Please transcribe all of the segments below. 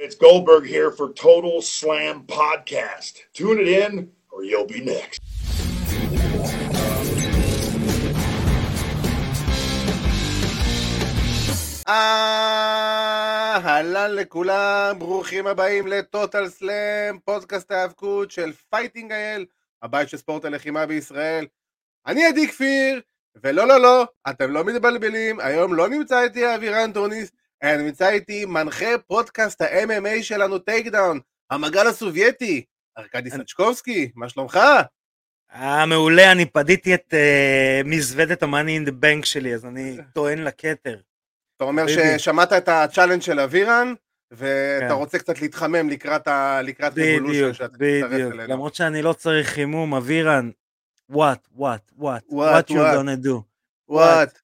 It's Goldberg here for Total Slam Podcast. Tune it in or you'll be next. אהלן לכולם, ברוכים הבאים ל Total Slam, פודקאסט ההאבקות של Fighting אייל, הבית של ספורט הלחימה בישראל. אני עדי כפיר, ולא לא לא, אתם לא מתבלבלים, היום לא נמצא איתי אבירן טוניס, אלא נמצא איתי מנחה פודקאסט ה-MMA שלנו Takedown, המגל הסובייטי, ארכדי סצ'קובסקי, מה שלומך? אה, מעולה, אני פדיתי את uh, מזוודת ה Money in the Bank שלי, אז אני טוען לכתר. אתה אומר. ששמעת את ה challenge של אבירן, ואתה כן. רוצה קצת להתחמם לקראת Revolution שאתה תצטרף בדיוק. אלינו. למרות שאני לא צריך חימום, אבירן, what, what, what, What, what you what? gonna do, וואט.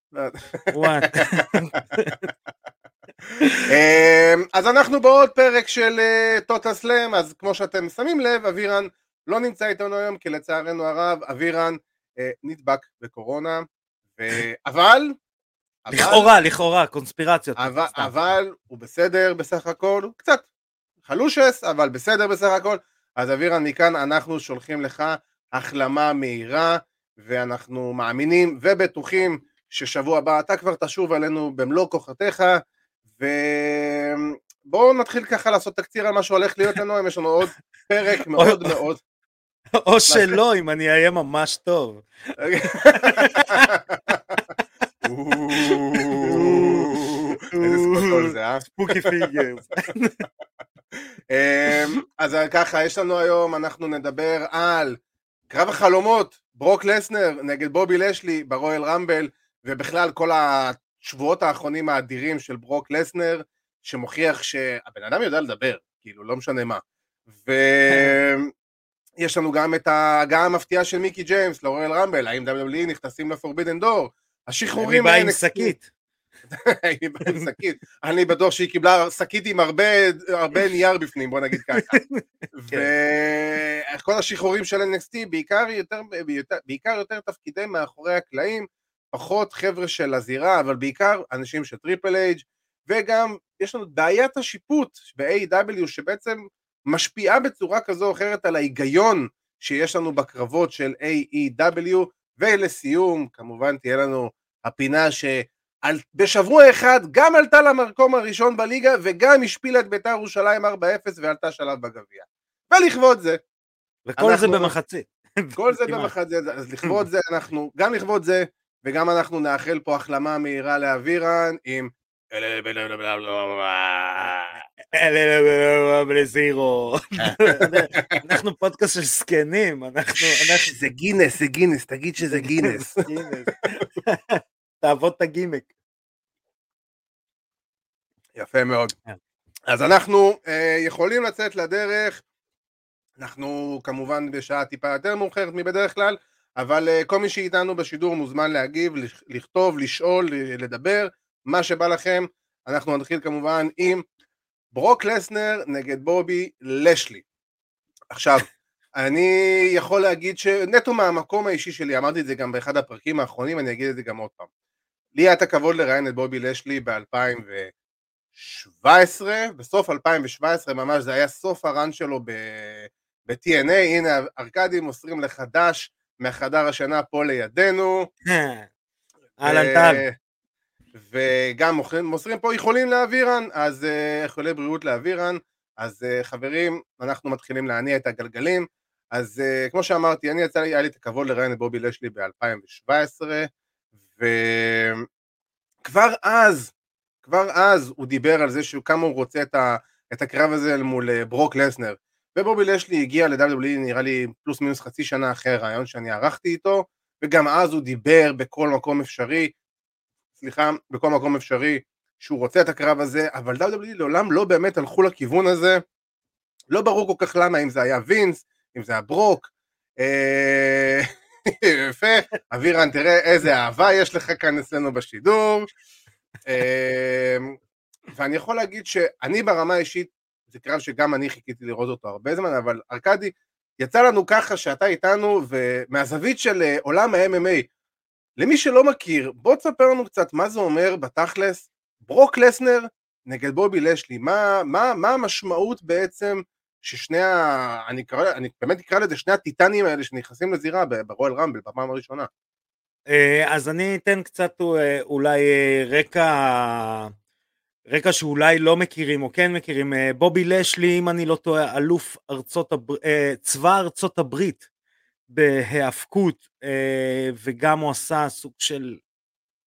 what. אמ, אז אנחנו בעוד פרק של טוטה סלאם, אז כמו שאתם שמים לב, אבירן לא נמצא איתנו היום, כי לצערנו הרב, אבירן אה, נדבק בקורונה, ו- אבל, לכאורה, לכאורה, קונספירציות. אבל. אבל הוא בסדר בסך הכל, קצת חלושס, אבל בסדר בסך הכל. אז אבירן, מכאן אנחנו שולחים לך החלמה מהירה, ואנחנו מאמינים ובטוחים ששבוע הבא אתה כבר תשוב עלינו במלוא כוחותיך, ובואו נתחיל ככה לעשות תקציר על מה שהולך להיות לנו, היום יש לנו עוד פרק מאוד מאוד... או שלא, אם אני אהיה ממש טוב. אה? Spooky figures. אמ, אז ככה, יש לנו היום, אנחנו נדבר על קרב החלומות, ברוק לסנר נגד בובי לשלי ברויאל רמבל, ובכלל כל השבועות האחרונים האדירים של ברוק לסנר, שמוכיח שהבן אדם יודע לדבר, כאילו, לא משנה מה. ויש לנו גם את ההגעה המפתיעה של מיקי ג'יימס לרויאל רמבל, האם WWE נכנסים לפורבידן דור, השחרורים בא עם ל-NXT. שקית. היא באה עם שקית. אני בטוח שהיא קיבלה שקית עם הרבה, נייר בפנים, בוא נגיד ככה. וכל השחרורים של NXT, בעיקר יותר תפקידי מאחורי הקלעים, פחות חבר'ה של הזירה, אבל בעיקר אנשים של טריפל אייג', וגם יש לנו בעיית השיפוט ב-AW, שבעצם משפיעה בצורה כזו או אחרת על ההיגיון שיש לנו בקרבות של AEW, ולסיום, כמובן תהיה לנו הפינה ש... על, בשבוע אחד גם עלתה למקום הראשון בליגה וגם השפילה את בית"ר ירושלים 4-0 ועלתה שלב בגביע. ולכבוד זה, וכל זה אנחנו- במחצית. כל זה. במחזה, אז לכבוד זה אנחנו, גם לכבוד זה, וגם אנחנו נאחל פה החלמה מהירה לאבירן עם... אנחנו פודקאסט של זקנים, אנחנו... זה גינס, זה גינס, תגיד שזה גינס. תעבוד את הגימיק. יפה מאוד. אז אנחנו יכולים לצאת לדרך, אנחנו כמובן בשעה טיפה יותר מאוחרת מבדרך כלל, אבל אה, כל מי שאיתנו בשידור מוזמן להגיב, לכ- לכתוב, לשאול, ל- לדבר, מה שבא לכם. אנחנו נתחיל כמובן עם ברוק לסנר נגד בובי לשלי. עכשיו, אני יכול להגיד שנטו מהמקום האישי שלי, אמרתי את זה גם באחד הפרקים האחרונים, אני אגיד את זה גם עוד פעם. לי היה את הכבוד לראיין את בובי לשלי ב-2017, בסוף 2017 ממש, זה היה סוף הרן שלו ב-TNA, הנה ארכדי מוסרים לך דש מהחדר השינה פה לידינו. אהלן טל. וגם מוכרים- מוסרים פה איחולים לאבירן, אז אה, איחולי בריאות לאבירן, אז אה, חברים, אנחנו מתחילים להניע את הגלגלים, אז אה, כמו שאמרתי, אני יצא לי, היה לי את הכבוד לראיין את בובי לשלי ב-2017, וכבר אז, כבר אז הוא דיבר על זה שהוא כמה הוא רוצה את, ה, את הקרב הזה אל מול אה, ברוק לסנר, ובובי לשלי הגיע ל-WWE נראה לי פלוס מינוס חצי שנה אחרי הרעיון שאני ערכתי איתו, וגם אז הוא דיבר בכל מקום אפשרי, סליחה, בכל מקום אפשרי, שהוא רוצה את הקרב הזה, אבל WWE לעולם לא באמת הלכו לכיוון הזה, לא ברור כל כך למה, אם זה היה וינס, אם זה היה ברוק, אה, יפה, אבירן תראה איזה אהבה יש לך כאן אצלנו בשידור, אה, ואני יכול להגיד שאני ברמה האישית, זה קרב שגם אני חיכיתי לראות אותו הרבה זמן, אבל ארכדי, יצא לנו ככה שאתה איתנו, ומהזווית של אה, עולם ה-MMA, למי שלא מכיר, בוא תספר לנו קצת מה זה אומר בתכלס, ברוק לסנר נגד בובי לשלי, מה, מה, מה המשמעות בעצם ששני ה... אני, קרא, אני באמת אקרא לזה שני הטיטנים האלה שנכנסים לזירה ברואל רמבל בפעם הראשונה. אה, אז אני אתן קצת אה, אולי רקע, רקע שאולי לא מכירים או כן מכירים. בובי לשלי, אם אני לא טועה, אלוף ארצות הבר... צבא ארצות הברית בהיאבקות, וגם הוא עשה סוג של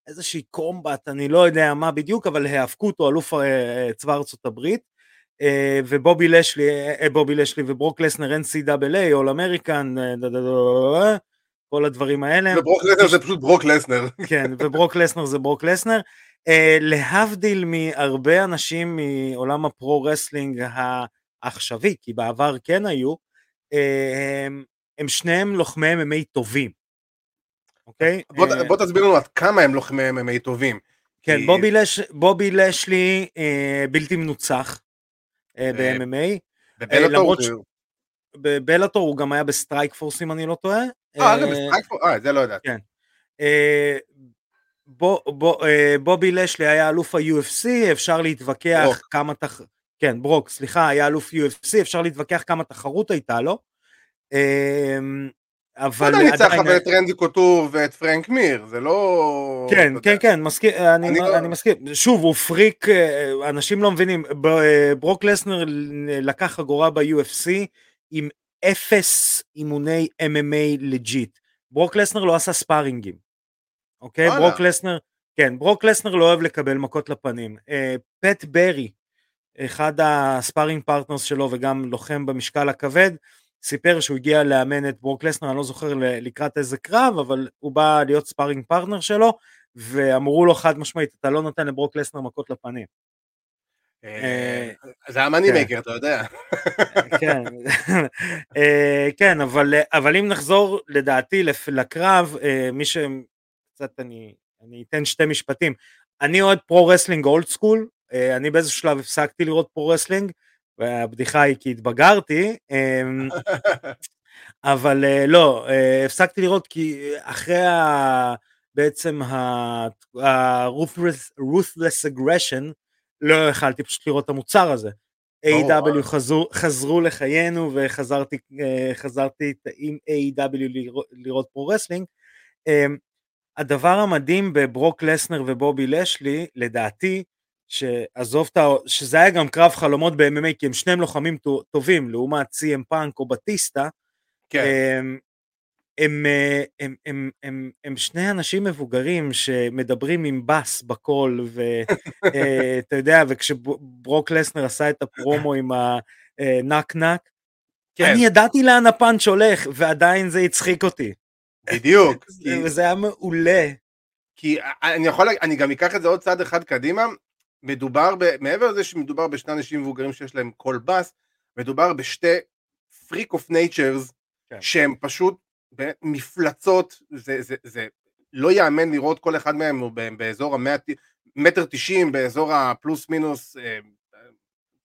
איזושהי קומבט, אני לא יודע מה בדיוק, אבל היאבקות הוא אלוף צבא ארצות הברית. ובובי לשלי, בובי לשלי וברוק לסנר NCAA, All American, כל הדברים האלה. וברוק לסנר זה פשוט ברוק לסנר. כן, וברוק לסנר זה ברוק לסנר. Uh, להבדיל מהרבה אנשים מעולם ה pro wrestling העכשווי, כי בעבר כן היו, uh, הם, הם שניהם לוחמי MMA טובים. אוקיי? Okay? בוא, uh, בוא תסביר לנו עד כמה הם לוחמי MMA טובים. כן, כי... בובי, לש, בובי לשלי uh, בלתי מנוצח uh, ב-MMA. ב Bellator ב Bellator הוא גם היה ב Strikeforce אם אני לא טועה. אה, זה ב Strikeforce? אה, זה לא ידעתי. כן. אה, אה, בובי לשלי היה אלוף ה-UFC, אפשר להתווכח כמה תח... כן, ברוק, סליחה, היה אלוף UFC, אפשר להתווכח כמה תחרות הייתה לו. אבל עדיין... ניצח אבל את רנדי קוטור ואת פרנק מיר, זה לא... כן, כן, כן, מסכים, אני, לא- אני מסכים. שוב, הוא פריק, אנשים לא מבינים, ברוק לסנר לקח חגורה ב-UFC, עם אפס אימוני MMA legit. ברוק לסנר לא עשה sparringים, אוקיי? וואלה. ברוק לסנר, כן, ברוק לסנר לא אוהב לקבל מכות לפנים. אה, פט ברי, אחד ה sparring partners שלו וגם לוחם במשקל הכבד, סיפר שהוא הגיע לאמן את ברוק לסנר, אני לא זוכר לקראת איזה קרב, אבל הוא בא להיות sparring partner שלו, ואמרו לו חד משמעית, אתה לא נותן לברוק לסנר מכות לפנים. אה, זה ה money maker, כן. אתה יודע. כן, אה, כן, אבל אם נחזור לדעתי לקרב, אה, מי שקצת אני אתן שתי משפטים. אני אוהד pro wrestling old school, אני באיזשהו שלב הפסקתי לראות pro wrestling, והבדיחה היא כי התבגרתי, אמ, אבל לא, הפסקתי לראות כי אחרי בעצם ה-ruthless aggression, לא יכלתי פשוט לראות את המוצר הזה. AEW חזרו, חזרו לחיינו וחזרתי אה, חזרתי עם AEW לראות, לראות pro wrestling. הדבר המדהים בברוק לסנר ובובי לשלי, לדעתי, שעזוב את ה... שזה היה גם קרב חלומות ב-MMA, כי הם שניהם לוחמים טובים, לעומת CM פאנק או בטיסטה, כן. אמ, הם, אה, הם, הם, הם, הם שני אנשים מבוגרים שמדברים עם בס בקול, ואתה אה, יודע, וכשברוק לסנר עשה את הפרומו עם הנק נק, כן. אני ידעתי לאן הפאנץ' הולך, ועדיין זה הצחיק אותי. בדיוק. וזה היה מעולה. כי אני יכול, אני גם אקח את זה עוד צעד אחד קדימה, מדובר, ב, מעבר לזה שמדובר בשני אנשים מבוגרים שיש להם קול בס, מדובר בשתי freak of natures, שהם פשוט מפלצות, זה, זה, זה לא יאמן לראות כל אחד מהם הוא באזור המטר תשעים, באזור הפלוס מינוס אה,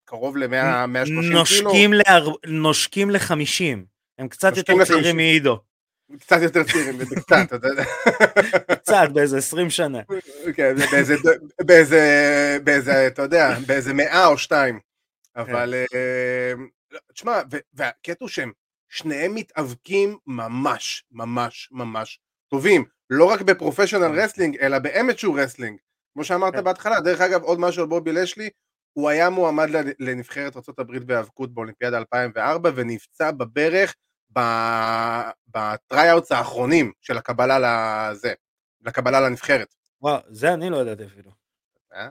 קרוב למאה, מאה שלושים קילו. להר... נושקים לחמישים, הם קצת יותר צעירים מעידו. קצת יותר צעירים, קצת, אתה יודע. קצת, באיזה עשרים שנה. כן, באיזה, באיזה, באיזה, אתה יודע, באיזה מאה או שתיים. אבל, כן. אה, תשמע, והקטע הוא שהם שניהם מתאבקים ממש ממש ממש טובים, לא רק ב professional כן. wrestling אלא ב amateur wrestling, כמו שאמרת כן. בהתחלה, דרך אגב עוד משהו על בובי לשלי, הוא היה מועמד לנבחרת ארה"ב בהיאבקות באולימפיאדה 2004 ונפצע בברך ב tryouts האחרונים של הקבלה לזה, לקבלה לנבחרת. וואו, זה אני לא ידעתי אפילו. אה?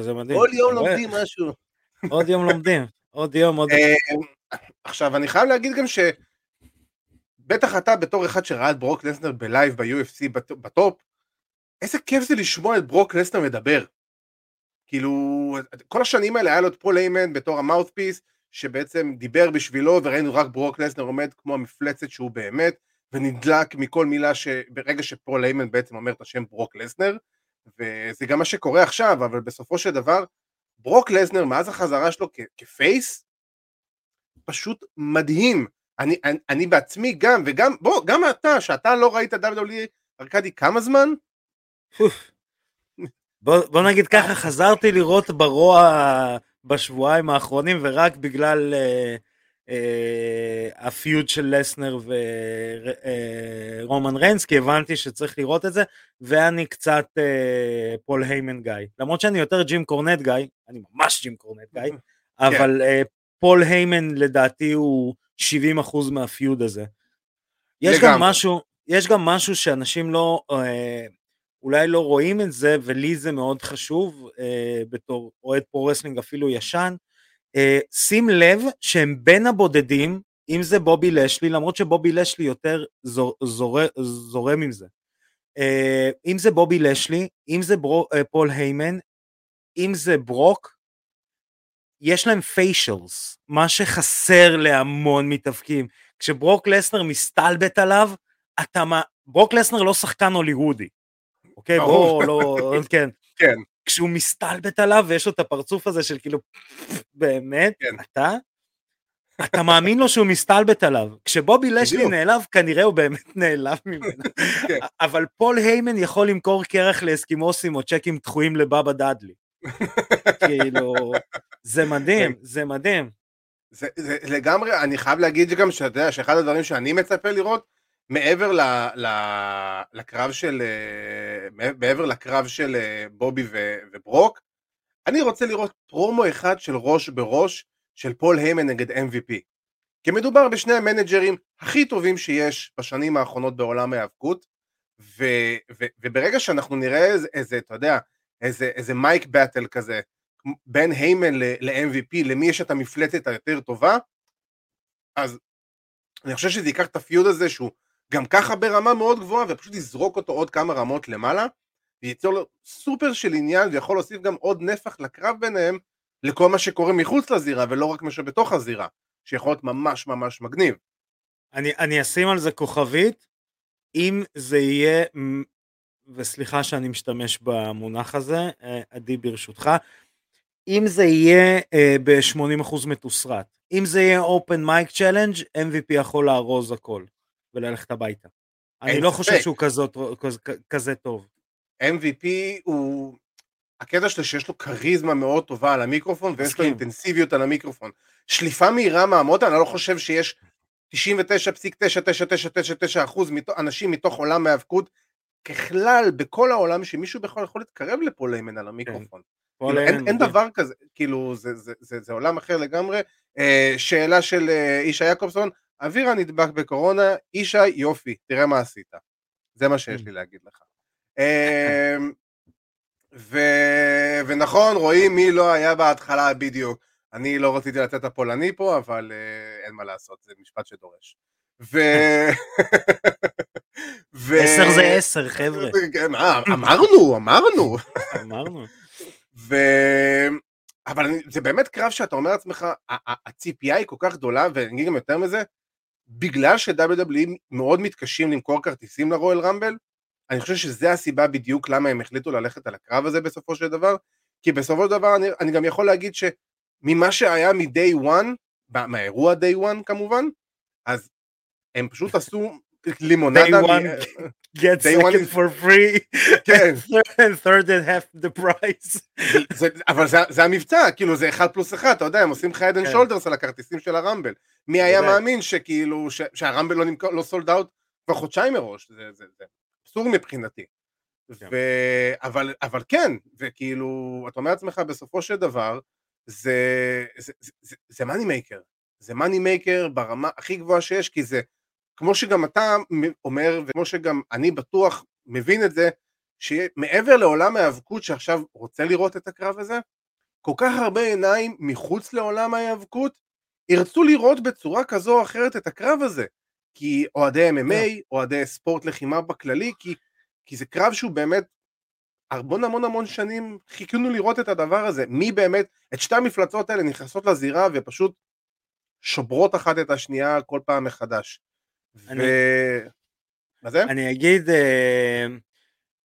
זה מדהים. כל יום לומדים משהו. עוד יום לומדים, עוד יום, עוד יום. אה, עכשיו אני חייב להגיד גם שבטח אתה בתור אחד שראה את ברוק לסנר ב live ב-UFC בטופ, איזה כיף זה לשמוע את ברוק לסנר מדבר. כאילו, כל השנים האלה היה לו את פול היימן בתור ה mouthpiece, שבעצם דיבר בשבילו וראינו רק ברוק לסנר עומד כמו המפלצת שהוא באמת, ונדלק מכל מילה שברגע שפול איימן בעצם אומר את השם ברוק לסנר, וזה גם מה שקורה עכשיו, אבל בסופו של דבר, ברוק לסנר מאז החזרה שלו כפייס, פשוט מדהים. אני, אני, אני בעצמי גם, וגם, בוא, גם אתה, שאתה לא ראית WWE, ארכדי, כמה זמן? בוא, בוא נגיד ככה, חזרתי לראות ברוע בשבועיים האחרונים, ורק בגלל אה, אה, ה feud של לסנר ורומן אה, ריינס, כי הבנתי שצריך לראות את זה, ואני קצת אה, פול היימן guy. למרות שאני יותר ג'ים קורנט guy, אני ממש ג'ים קורנט guy, כן. אבל אה, פול היימן לדעתי הוא 70% מה feud הזה. יש גם משהו, יש גם משהו שאנשים לא, אה, אולי לא רואים את זה, ולי זה מאוד חשוב, אה, בתור אוהד pro-wrestling אפילו ישן, אה, שים לב שהם בין הבודדים, אם זה בובי לאשלי, למרות שבובי לאשלי יותר זור, זור, זורם עם זה. אה, אם זה בובי לאשלי, אם זה ברו, אה, פול היימן, אם זה ברוק, יש להם facials, מה שחסר להמון מתאבקים. כשברוק לסנר מסתלבט עליו, אתה מה... ברוק לסנר לא שחקן הוליוודי, אוקיי? בוא, לא... כן. כן. כשהוא מסתלבט עליו ויש לו את הפרצוף הזה של כאילו, באמת, כן. אתה? אתה מאמין לו שהוא מסתלבט עליו. כשבובי לשלי נעלב, כנראה הוא באמת נעלב ממנו. כן. אבל פול היימן יכול למכור קרח לאסקימוסים או צ'קים דחויים לבאבא דאדלי. כאילו, זה מדהים, כן. זה מדהים. זה, זה לגמרי, אני חייב להגיד גם שאתה יודע שאחד הדברים שאני מצפה לראות, מעבר ל, ל, לקרב של, אה, מעבר לקרב של אה, בובי ו, וברוק, אני רוצה לראות פרומו אחד של ראש בראש של פול היימן נגד MVP. כי מדובר בשני המנג'רים הכי טובים שיש בשנים האחרונות בעולם ההיאבקות, ו, ו, וברגע שאנחנו נראה איזה, איזה אתה יודע, איזה, איזה mic battle כזה, בין היימן ל-MVP, למי יש את המפלטת היותר טובה, אז אני חושב שזה ייקח את הפיוד הזה שהוא גם ככה ברמה מאוד גבוהה ופשוט יזרוק אותו עוד כמה רמות למעלה וייצור לו סופר של עניין ויכול להוסיף גם עוד נפח לקרב ביניהם לכל מה שקורה מחוץ לזירה ולא רק מה שבתוך הזירה שיכול להיות ממש ממש מגניב. אני, אני אשים על זה כוכבית אם זה יהיה וסליחה שאני משתמש במונח הזה אה, עדי ברשותך אם זה יהיה אה, ב-80% מתוסרט אם זה יהיה open mic challenge MVP יכול לארוז הכל וללכת הביתה. אני לא חושב שהוא כזאת, כזה, טוב. MVP הוא... הקטע שלו שיש לו כריזמה מאוד טובה על המיקרופון ויש לו אינטנסיביות על המיקרופון. שליפה מהירה מהמוטה, אני לא חושב שיש 99.9999% אנשים מתוך עולם ההאבקות ככלל בכל העולם שמישהו בכלל יכול להתקרב לפוליימן על המיקרופון. כן. כאילו, אין, אין דבר כזה, כאילו זה, זה, זה, זה עולם אחר לגמרי. אה, שאלה של אה, אישה יעקובסון, אבירה נדבק בקורונה, ישי יופי, תראה מה עשית. זה מה שיש mm. לי להגיד לך. אמ, ו... ונכון, רואים מי לא היה בהתחלה בדיוק. אני לא רציתי לתת את הפולני פה, אבל uh, אין מה לעשות, זה משפט שדורש. ו... ו... עשר זה עשר, חבר'ה. כן, אמרנו, אמרנו. אמרנו. ו... אבל זה באמת קרב שאתה אומר לעצמך, הציפייה היא כל כך גדולה, ואני אגיד גם יותר מזה, בגלל ש-WWE מאוד מתקשים למכור כרטיסים לרואל רמבל, אני חושב שזה הסיבה בדיוק למה הם החליטו ללכת על הקרב הזה בסופו של דבר, כי בסופו של דבר אני, אני גם יכול להגיד שממה שהיה מ-day one, מהאירוע day one כמובן, אז הם פשוט עשו לימונדה. day one get second for free, כן. and third and half the price. זה, אבל זה, זה המבצע, כאילו זה אחד פלוס אחד, אתה יודע, הם עושים לך Head and Shoulders על הכרטיסים של ה Rumble. מי היה מאמין שכאילו, ש, שה Rumble לא, נמכר, לא sold out כבר חודשיים מראש, זה, זה, זה אסור מבחינתי. כן. ו... אבל, אבל כן, וכאילו, אתה אומר לעצמך בסופו של דבר, זה, זה, זה, זה, זה money maker, זה money maker ברמה הכי גבוהה שיש, כי זה, כמו שגם אתה אומר, וכמו שגם אני בטוח מבין את זה, שמעבר לעולם ההיאבקות שעכשיו רוצה לראות את הקרב הזה, כל כך הרבה עיניים מחוץ לעולם ההיאבקות ירצו לראות בצורה כזו או אחרת את הקרב הזה. כי אוהדי MMA, כן. אוהדי ספורט לחימה בכללי, כי, כי זה קרב שהוא באמת, המון המון המון שנים חיכינו לראות את הדבר הזה, מי באמת, את שתי המפלצות האלה נכנסות לזירה ופשוט שוברות אחת את השנייה כל פעם מחדש. אני, ו... מה זה? אני אגיד, אה,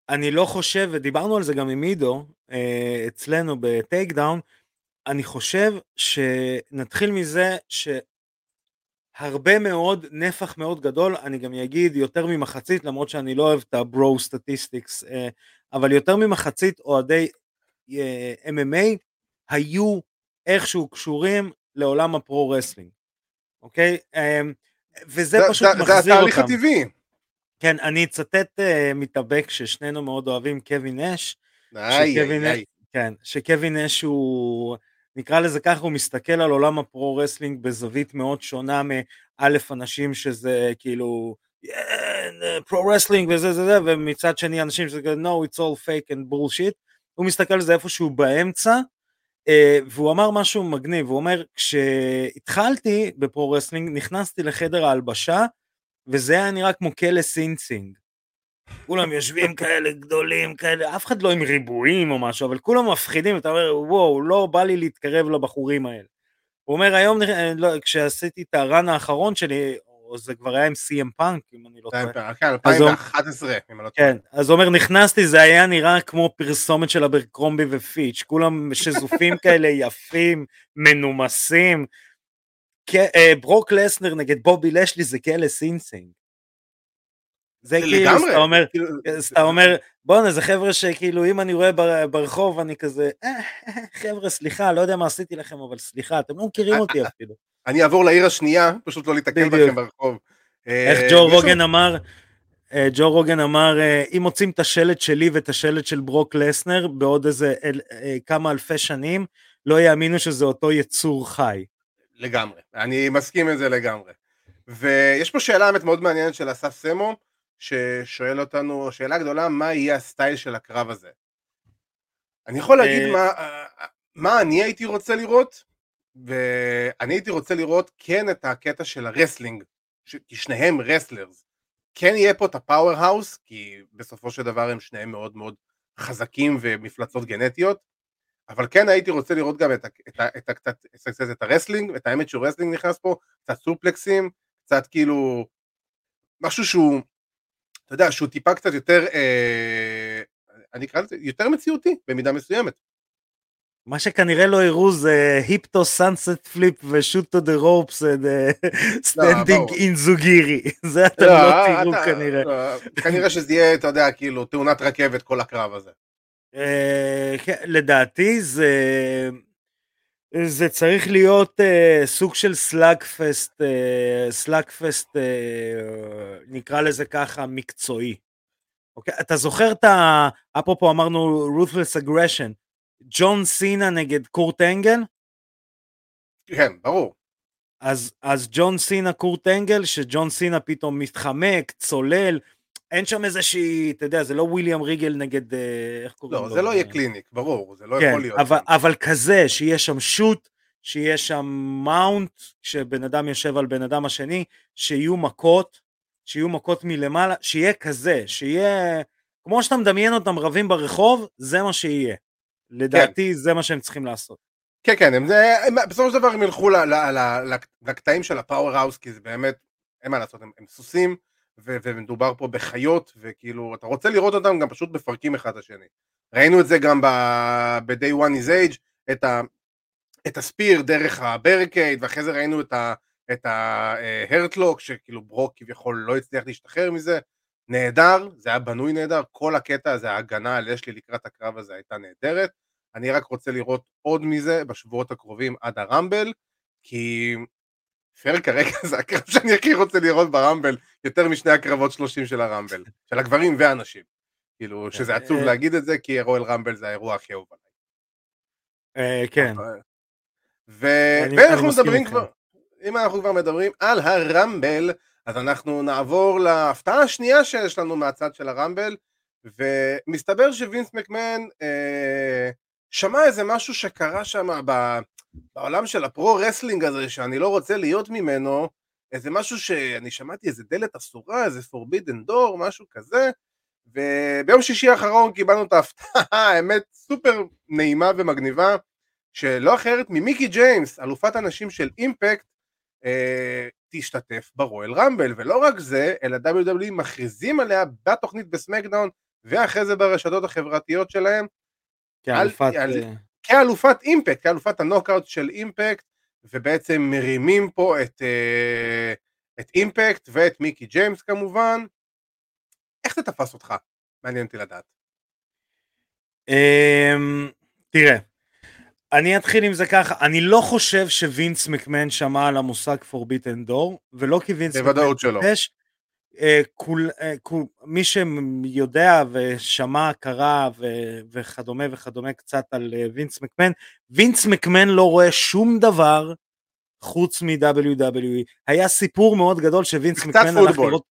אני לא חושב, ודיברנו על זה גם עם עידו, אה, אצלנו ב Takedown, אני חושב שנתחיל מזה שהרבה מאוד, נפח מאוד גדול, אני גם אגיד יותר ממחצית, למרות שאני לא אוהב את ה bro statistics, אה, אבל יותר ממחצית אוהדי MMA היו איכשהו קשורים לעולם ה pro-wrestling, אוקיי? וזה זה- פשוט זה- מחזיר זה התהליך אותם. הטבעי. כן, אני אצטט uh, מתאבק ששנינו מאוד אוהבים, קווין נאש, איי, שקווין איי, איי. כן, שקווין נאש הוא, נקרא לזה ככה, הוא מסתכל על עולם ה pro-wrestling בזווית מאוד שונה מאלף אנשים שזה כאילו, pro-wrestling וזה זה זה, ומצד שני אנשים שזה כזה, no, it's all fake and bullshit, הוא מסתכל על זה איפשהו באמצע, והוא אמר משהו מגניב, הוא אומר, כשהתחלתי ב pro-wrestling, נכנסתי לחדר ההלבשה, וזה היה נראה כמו כלא סינג סינג. כולם יושבים כאלה גדולים כאלה, אף אחד לא עם ריבועים או משהו, אבל כולם מפחידים, אתה אומר, וואו, לא בא לי להתקרב לבחורים האלה. הוא אומר, היום, אה, לא, כשעשיתי את ה run האחרון שלי, או זה כבר היה עם CM פאנק, אם אני לא טועה. כן, אז הוא- 2011, אם אני לא טועה. כן, אז אומר, נכנסתי, זה היה נראה כמו פרסומת של אברקרומבי ופיץ', כולם שזופים כאלה יפים, מנומסים. כ- אה, ברוק לסנר נגד בובי לאשלי זה כאלה סינג סינג. זה כאילו, אז. אתה אומר, כאילו, אז אתה אומר, בואנה, זה חבר'ה שכאילו, אם אני רואה בר- ברחוב, אני כזה, "אה, חבר'ה, סליחה, לא יודע מה עשיתי לכם, אבל סליחה, אתם לא מכירים אותי אפילו. אני אעבור לעיר השנייה, פשוט לא להתקל. בכם ברחוב. איך אה, ג'ו רוגן אמר, אה, ג'ו רוגן אמר, אה, אם מוצאים את השלד שלי ואת השלד של ברוק לסנר בעוד איזה אל- אה, כמה אלפי שנים, לא יאמינו שזה אותו יצור חי. לגמרי, אני מסכים עם זה לגמרי. ויש פה שאלה באמת מאוד מעניינת של אסף סמו, ששואל אותנו, שאלה גדולה, מה יהיה הסטייל של הקרב הזה? אני יכול להגיד אה, מה, מה אני הייתי רוצה לראות, ואני הייתי רוצה לראות כן את הקטע של ה wrestling, ש- כי שניהם wrestlers. כן יהיה פה את ה powerhouse, כי בסופו של דבר הם שניהם מאוד מאוד חזקים ומפלצות גנטיות, אבל כן הייתי רוצה לראות גם את, את, את, קצת, קצת את ה wrestling, את ה amateur wrestling נכנס פה, קצת סופלקסים, קצת כאילו, משהו שהוא, אתה יודע, שהוא טיפה קצת יותר, אה, אני אקרא לזה, יותר מציאותי במידה מסוימת. מה שכנראה לא הראו זה hip toss sunset flip ו shoot to the ropes standing ברור. enziguri. זה אתם לא תראו אתה- כנראה. לא, כנראה שזה יהיה, אתה יודע, כאילו, תאונת רכבת כל הקרב הזה. אה, כן, לדעתי זה זה צריך להיות אה, סוג של slugfest, אה, slugfest, אה, נקרא לזה ככה, מקצועי. אוקיי? אתה זוכר את ה... אפרופו אמרנו ruthless aggression, ג'ון סינה נגד קורט אנגל? כן, ברור. אז, אז ג'ון סינה קורט אנגל, שג'ון סינה פתאום מתחמק, צולל, אין שם איזושהי, אתה יודע, זה לא וויליאם ריגל נגד, אה, איך קוראים לו? לא, זה לא יהיה קליניק, ברור, זה לא כן, יכול להיות. אבל. אבל כזה, שיהיה שם שוט, שיהיה שם מאונט, שבן אדם יושב על בן אדם השני, שיהיו מכות, שיהיו מכות מלמעלה, שיהיה כזה, שיהיה, כמו שאתה מדמיין אותם רבים ברחוב, זה מה שיהיה. לדעתי זה מה שהם צריכים לעשות. כן, כן, הם, הם, בסופו של דבר הם ילכו ל, ל, ל, ל, לקטעים של ה powerhouse, כי זה באמת, אין מה לעשות, הם, הם סוסים, ו, ומדובר פה בחיות, וכאילו, אתה רוצה לראות אותם גם פשוט מפרקים אחד את השני. ראינו את זה גם ב- day one ish, את, ה, את ה spear דרך ה barricade, ואחרי זה ראינו את ה... את ה Hurt Lock, שכאילו ברוק כביכול לא הצליח להשתחרר מזה, נהדר, זה היה בנוי נהדר, כל הקטע הזה, ההגנה על לאשלי לקראת הקרב הזה הייתה נהדרת, אני רק רוצה לראות עוד מזה בשבועות הקרובים עד הרמבל, כי פייר כרגע זה הקרב שאני הכי רוצה לראות ברמבל, יותר משני הקרבות שלושים של הרמבל, של הגברים והנשים. כאילו, שזה עצוב אה, להגיד את זה, כי רואל רמבל זה האירוע הכי אהוב עליי. אה, כן, ואנחנו מדברים. כבר, אם אנחנו כבר מדברים על הרמבל, אז אנחנו נעבור להפתעה השנייה שיש לנו מהצד של הרמבל, ומסתבר שווינס מקמן אה, שמע איזה משהו שקרה שם. בעולם של ה pro-wrestling הזה, שאני לא רוצה להיות ממנו, איזה משהו שאני שמעתי, איזה דלת אסורה, איזה forbidden door, משהו כזה, וביום שישי האחרון קיבלנו את ההפתעה, האמת, סופר נעימה ומגניבה, שלא אחרת ממיקי ג'יימס, אלופת הנשים של Impact, אה, תשתתף ב Royal Rumble, ולא רק זה, אלא WWE מכריזים עליה בתוכנית ב SmackDown, ואחרי זה ברשתות החברתיות שלהם, כאלופת... על- אה, כאלופת Impact, כאלופת הנוקאאוט של Impact, ובעצם מרימים פה את, אה, את Impact ואת מיקי ג'יימס כמובן. איך זה תפס אותך? מעניין אותי לדעת. אמ, תראה, אני אתחיל עם זה ככה, אני לא חושב שווינס מקמן שמע על המושג Forbidden Door, ולא כי וינס בוודאות שלא. יש, אה, כול, אה, כול, מי שיודע ושמע, קרא ו- וכדומה וכדומה קצת על אה, וינס מקמן, וינס מקמן לא רואה שום דבר חוץ מ-WWE. היה סיפור מאוד גדול שווינס קצת מקמן הלך פוטבול. לראות...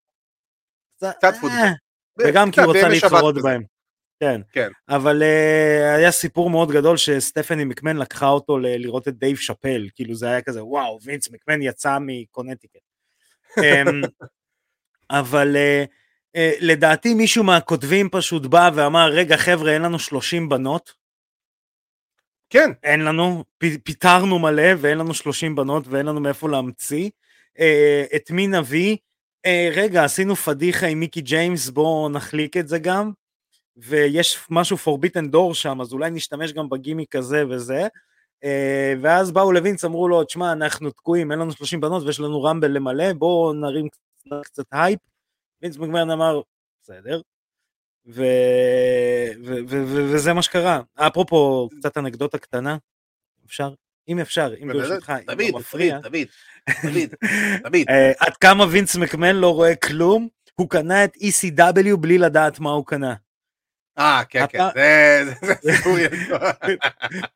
קצת פוטבול. אה, וגם כי הוא קצת בימי שבת להתחרות. בהם. כן. כן. אבל uh, היה סיפור מאוד גדול שסטפני מקמן לקחה אותו ל- לראות את דייב שאפל, כאילו זה היה כזה וואו, וינס מקמן יצא מקונטיקט. אמ, אבל uh, uh, לדעתי מישהו מהכותבים פשוט בא ואמר, רגע חבר'ה, אין לנו 30 בנות, כן, אין לנו, פ- פיטרנו מלא ואין לנו 30 בנות ואין לנו מאיפה להמציא. Uh, את מי נביא? Uh, רגע, עשינו פדיחה עם מיקי ג'יימס, בואו נחליק את זה גם. ויש משהו forbidden door שם, אז אולי נשתמש גם בגימיק הזה וזה. Uh, ואז באו לווינס, אמרו לו, תשמע, אנחנו תקועים, אין לנו 30 בנות ויש לנו רמבל למלא, בואו נרים קצת, קצת הייפ. וינס מקמן אמר, בסדר. ו... ו... ו... ו... וזה מה שקרה. אפרופו, קצת אנקדוטה קטנה, אפשר? אם אפשר, אם ברשותך, אם תמיד, לא מפריע. תמיד, תמיד, תמיד. אה, עד כמה וינס מקמן לא רואה כלום, הוא קנה את ECW בלי לדעת מה הוא קנה. אה, כן, כן, אתה- זה זה- זה סיפור ידוע.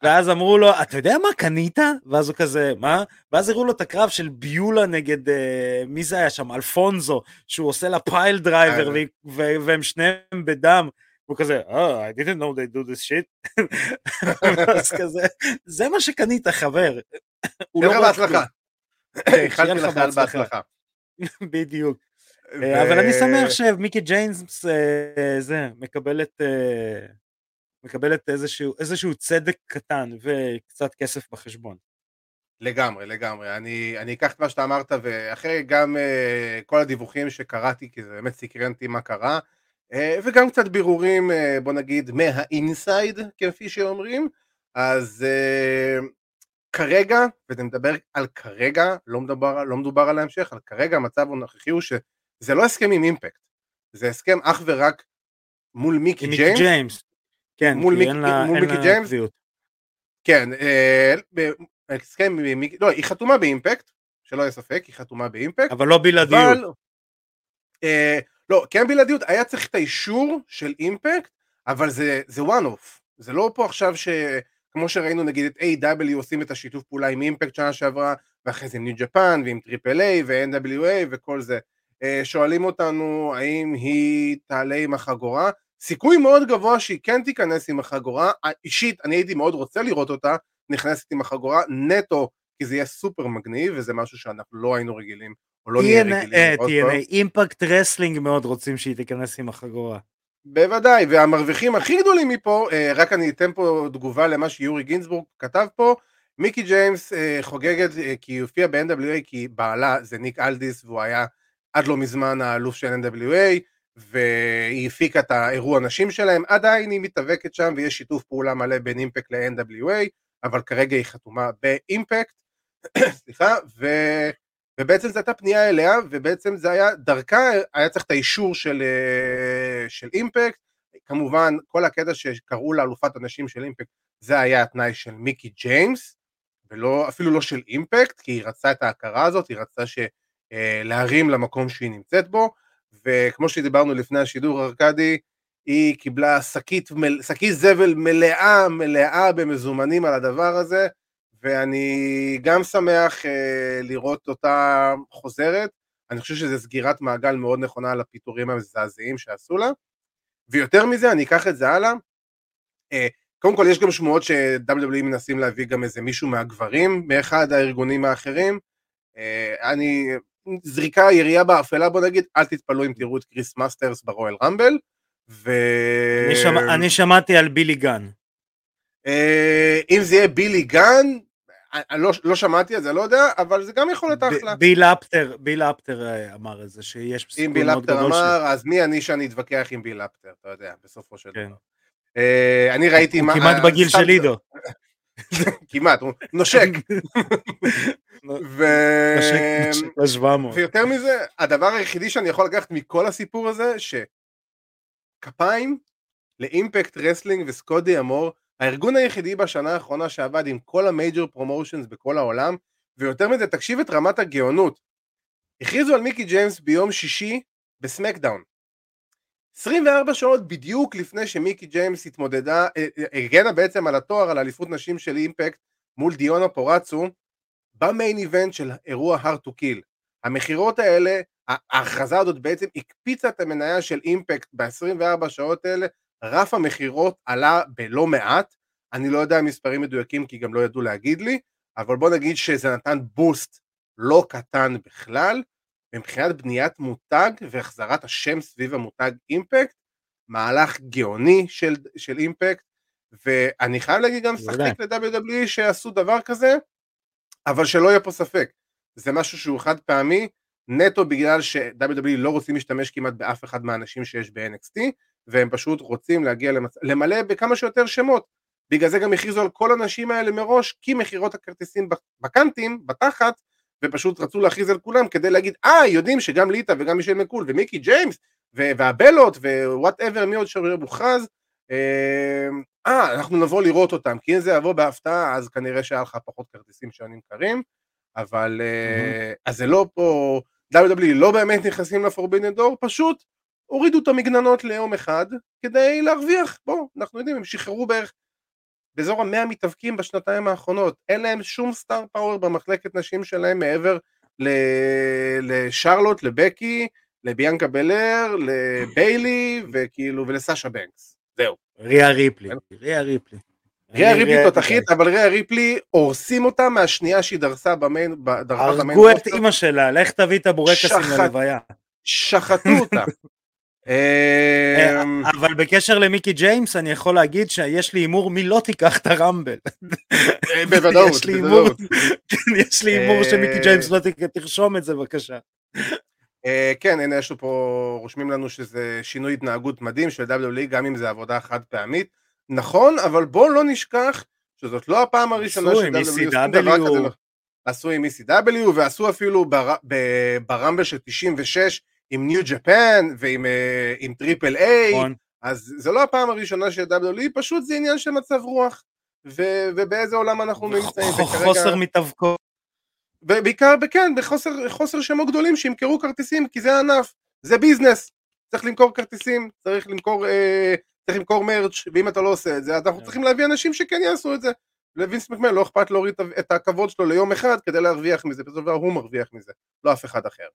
ואז אמרו לו, אתה יודע מה קנית? ואז הוא כזה, מה? ואז הראו לו את הקרב של ביולה נגד, אה, מי זה היה שם? אלפונזו, שהוא עושה לה piledriver, אה. ו- והם שניהם בדם. הוא כזה, אה, I didn't know they do this shit. אז כזה, זה מה שקנית, חבר. הוא שיהיה לך לא בהצלחה. שיהיה לך בהצלחה. בדיוק. אה, אבל אני שמח שמיקי ג'יימס אה, זה מקבלת אה, מקבלת איזשהו איזשהו צדק קטן וקצת כסף בחשבון. לגמרי, לגמרי. אני, אני אקח את מה שאתה אמרת, ואחרי גם uh, כל הדיווחים שקראתי, כי זה באמת סקרן אותי מה קרה, uh, וגם קצת בירורים, uh, בוא נגיד, מהאינסייד, כפי שאומרים, אז uh, כרגע, ואני מדבר על כרגע, לא מדובר, לא מדובר על ההמשך, על כרגע המצב הנוכחי הוא שזה לא הסכם עם אימפקט, זה הסכם אך ורק מול מיקי ג'יימס, ג'יימס. כן, מול כי מיק- אין לה- מול מיקי ג'יימס? קביעות. כן, אה, הסכם, עם מיקי- לא, היא חתומה ב Impact, שלא יהיה ספק, היא חתומה ב Impact, אבל לא בלעדיות. אבל, אה, לא, כן בלעדיות, היה צריך את האישור של Impact, אבל זה, זה one off, זה לא פה עכשיו שכמו שראינו נגיד את AEW עושים את השיתוף פעולה עם Impact שנה שעברה, ואחרי זה עם New Japan ועם Triple A ו-NWA וכל זה. אה, שואלים אותנו האם היא תעלה עם החגורה, סיכוי מאוד גבוה שהיא כן תיכנס עם החגורה, אישית אני הייתי מאוד רוצה לראות אותה נכנסת עם החגורה, נטו כי זה יהיה סופר מגניב וזה משהו שאנחנו לא היינו רגילים או לא נהיה רגילים לראות פה. Impact Wrestling מאוד רוצים שהיא תיכנס עם החגורה. בוודאי, והמרוויחים הכי גדולים מפה, אה, רק אני אתן פה תגובה למה שיורי גינזבורג כתב פה, מיקי ג'יימס אה, חוגגת אה, כי היא הופיעה ב-NWA כי בעלה זה ניק אלדיס והוא היה עד לא מזמן האלוף של NWA והיא הפיקה את האירוע נשים שלהם, עדיין היא מתאבקת שם ויש שיתוף פעולה מלא בין אימפקט ל-NWA, אבל כרגע היא חתומה באימפקט, סליחה, ו... ובעצם זו הייתה פנייה אליה, ובעצם זה היה, דרכה היה צריך את האישור של, אה, של אימפקט, כמובן כל הקטע שקראו לה אלופת הנשים של אימפקט, זה היה התנאי של מיקי ג'יימס, ולא, אפילו לא של אימפקט, כי היא רצתה את ההכרה הזאת, היא רצתה ש, להרים למקום שהיא נמצאת בו, וכמו שדיברנו לפני השידור ארכדי, היא קיבלה שקית, מל- שקית זבל מלאה מלאה במזומנים על הדבר הזה, ואני גם שמח אה, לראות אותה חוזרת, אני חושב שזו סגירת מעגל מאוד נכונה על הפיטורים המזעזעים שעשו לה, ויותר מזה אני אקח את זה הלאה, אה, קודם כל יש גם שמועות ש-WWE מנסים להביא גם איזה מישהו מהגברים מאחד הארגונים האחרים, אה, אני, זריקה ירייה באפלה בוא נגיד, אל תתפלאו אם תראו את קריס מאסטרס ב Royal Rumble, ו... אני שמע- אני שמעתי על בילי גן. אה, אם זה יהיה בילי גן, אני לא, לא שמעתי את זה, לא יודע, אבל זה גם יכול להיות אחלה. ביל אפטר, ביל אפטר אה, אמר את זה, שיש אם סיכוי ביל מאוד אפטר גדול ש... אמר, אז מי אני שאני אתווכח עם ביל אפטר, אתה יודע, בסופו של כן. דבר. אה, אני ראיתי הוא מה... כמעט אה, בגיל של עידו. כמעט, הוא נושק. ו... נשק ל-700. ויותר מזה, הדבר היחידי שאני יכול לקחת מכל הסיפור הזה, שכפיים ל Impact Wrestling וסקוט די'אמור, הארגון היחידי בשנה האחרונה שעבד עם כל ה major promotions בכל העולם, ויותר מזה, תקשיב את רמת הגאונות. הכריזו על מיקי ג'יימס ביום שישי ב SmackDown. 24 שעות בדיוק לפני שמיקי ג'יימס התמודדה, אה, אה, הגנה בעצם על התואר על אליפות נשים של Impact מול דיונה פורצו במיין איבנט של אירוע hard to kill. המכירות האלה, ההכרזה הזאת בעצם הקפיצה את המניה של אימפקט ב-24 שעות האלה, רף המכירות עלה בלא מעט, אני לא יודע מספרים מדויקים כי גם לא ידעו להגיד לי, אבל בוא נגיד שזה נתן בוסט לא קטן בכלל, מבחינת בניית מותג והחזרת השם סביב המותג אימפקט, מהלך גאוני של, של אימפקט, ואני חייב להגיד גם שחק ל-WWE שעשו דבר כזה, אבל שלא יהיה פה ספק, זה משהו שהוא חד פעמי, נטו בגלל ש-WWE לא רוצים להשתמש כמעט באף אחד מהאנשים שיש ב-NXT, והם פשוט רוצים להגיע למצ... למלא בכמה שיותר שמות. בגלל זה גם הכריזו על כל הנשים האלה מראש, כי מכירות הכרטיסים בקאנטים, בתחת, ופשוט רצו להכריז על כולם כדי להגיד, אה, יודעים שגם ליטא וגם מישל מקול ומיקי ג'יימס והבלות ווואטאבר מי עוד שמוכרז, אה, אה, אנחנו נבוא לראות אותם, כי אם זה יבוא בהפתעה אז כנראה שהיה לך פחות כרטיסים שהיו נמכרים, אבל mm-hmm. אז זה לא פה, WWE לא באמת נכנסים ל forbidden door, פשוט הורידו את המגננות ליום אחד כדי להרוויח, בואו, אנחנו יודעים, הם שחררו בערך באזור המאה מתאבקים בשנתיים האחרונות, אין להם שום star power במחלקת נשים שלהם מעבר לשרלוט, לבקי, לביאנקה בלר, לביילי וכאילו ולסאשה בנקס, זהו. ריה ריפלי, ריה ריפלי. ריה ריפלי תותחית, אבל ריה ריפלי הורסים אותה מהשנייה שהיא דרסה במיין, דרכה במיין. הרגו את אימא שלה, לך תביא את הבורקסים ללוויה. שחטו אותה. אמ, אבל בקשר למיקי ג'יימס אני יכול להגיד שיש לי הימור מי לא תיקח את הרמבל. אה, בוודאות, בוודאות. כן, יש לי הימור שמיקי אה, ג'יימס לא תרשום את זה בבקשה. אה, כן, הנה יש לו פה, רושמים לנו שזה שינוי התנהגות מדהים של WWE, גם אם זה עבודה חד פעמית. נכון, אבל בואו לא נשכח שזאת לא הפעם הראשונה כזה. עשו עם ECW ועשו אפילו ב Rumble של 96 עם New Japan ועם עם Triple A, נכון. אז זה לא הפעם הראשונה של WWE, פשוט זה עניין של מצב רוח, ו, ובאיזה עולם אנחנו נמצאים. חוסר מתאבקות. ובעיקר, כן, בחוסר שמות גדולים שימכרו כרטיסים, כי זה הענף, זה ביזנס, צריך למכור כרטיסים, צריך למכור, אה, צריך למכור מרץ', ואם אתה לא עושה את זה, אז אנחנו כן. צריכים להביא אנשים שכן יעשו את זה. לווינס מקמן לא אכפת להוריד את הכבוד שלו ליום אחד כדי להרוויח מזה, בסופו של דבר הוא מרוויח מזה, לא אף אחד אחר.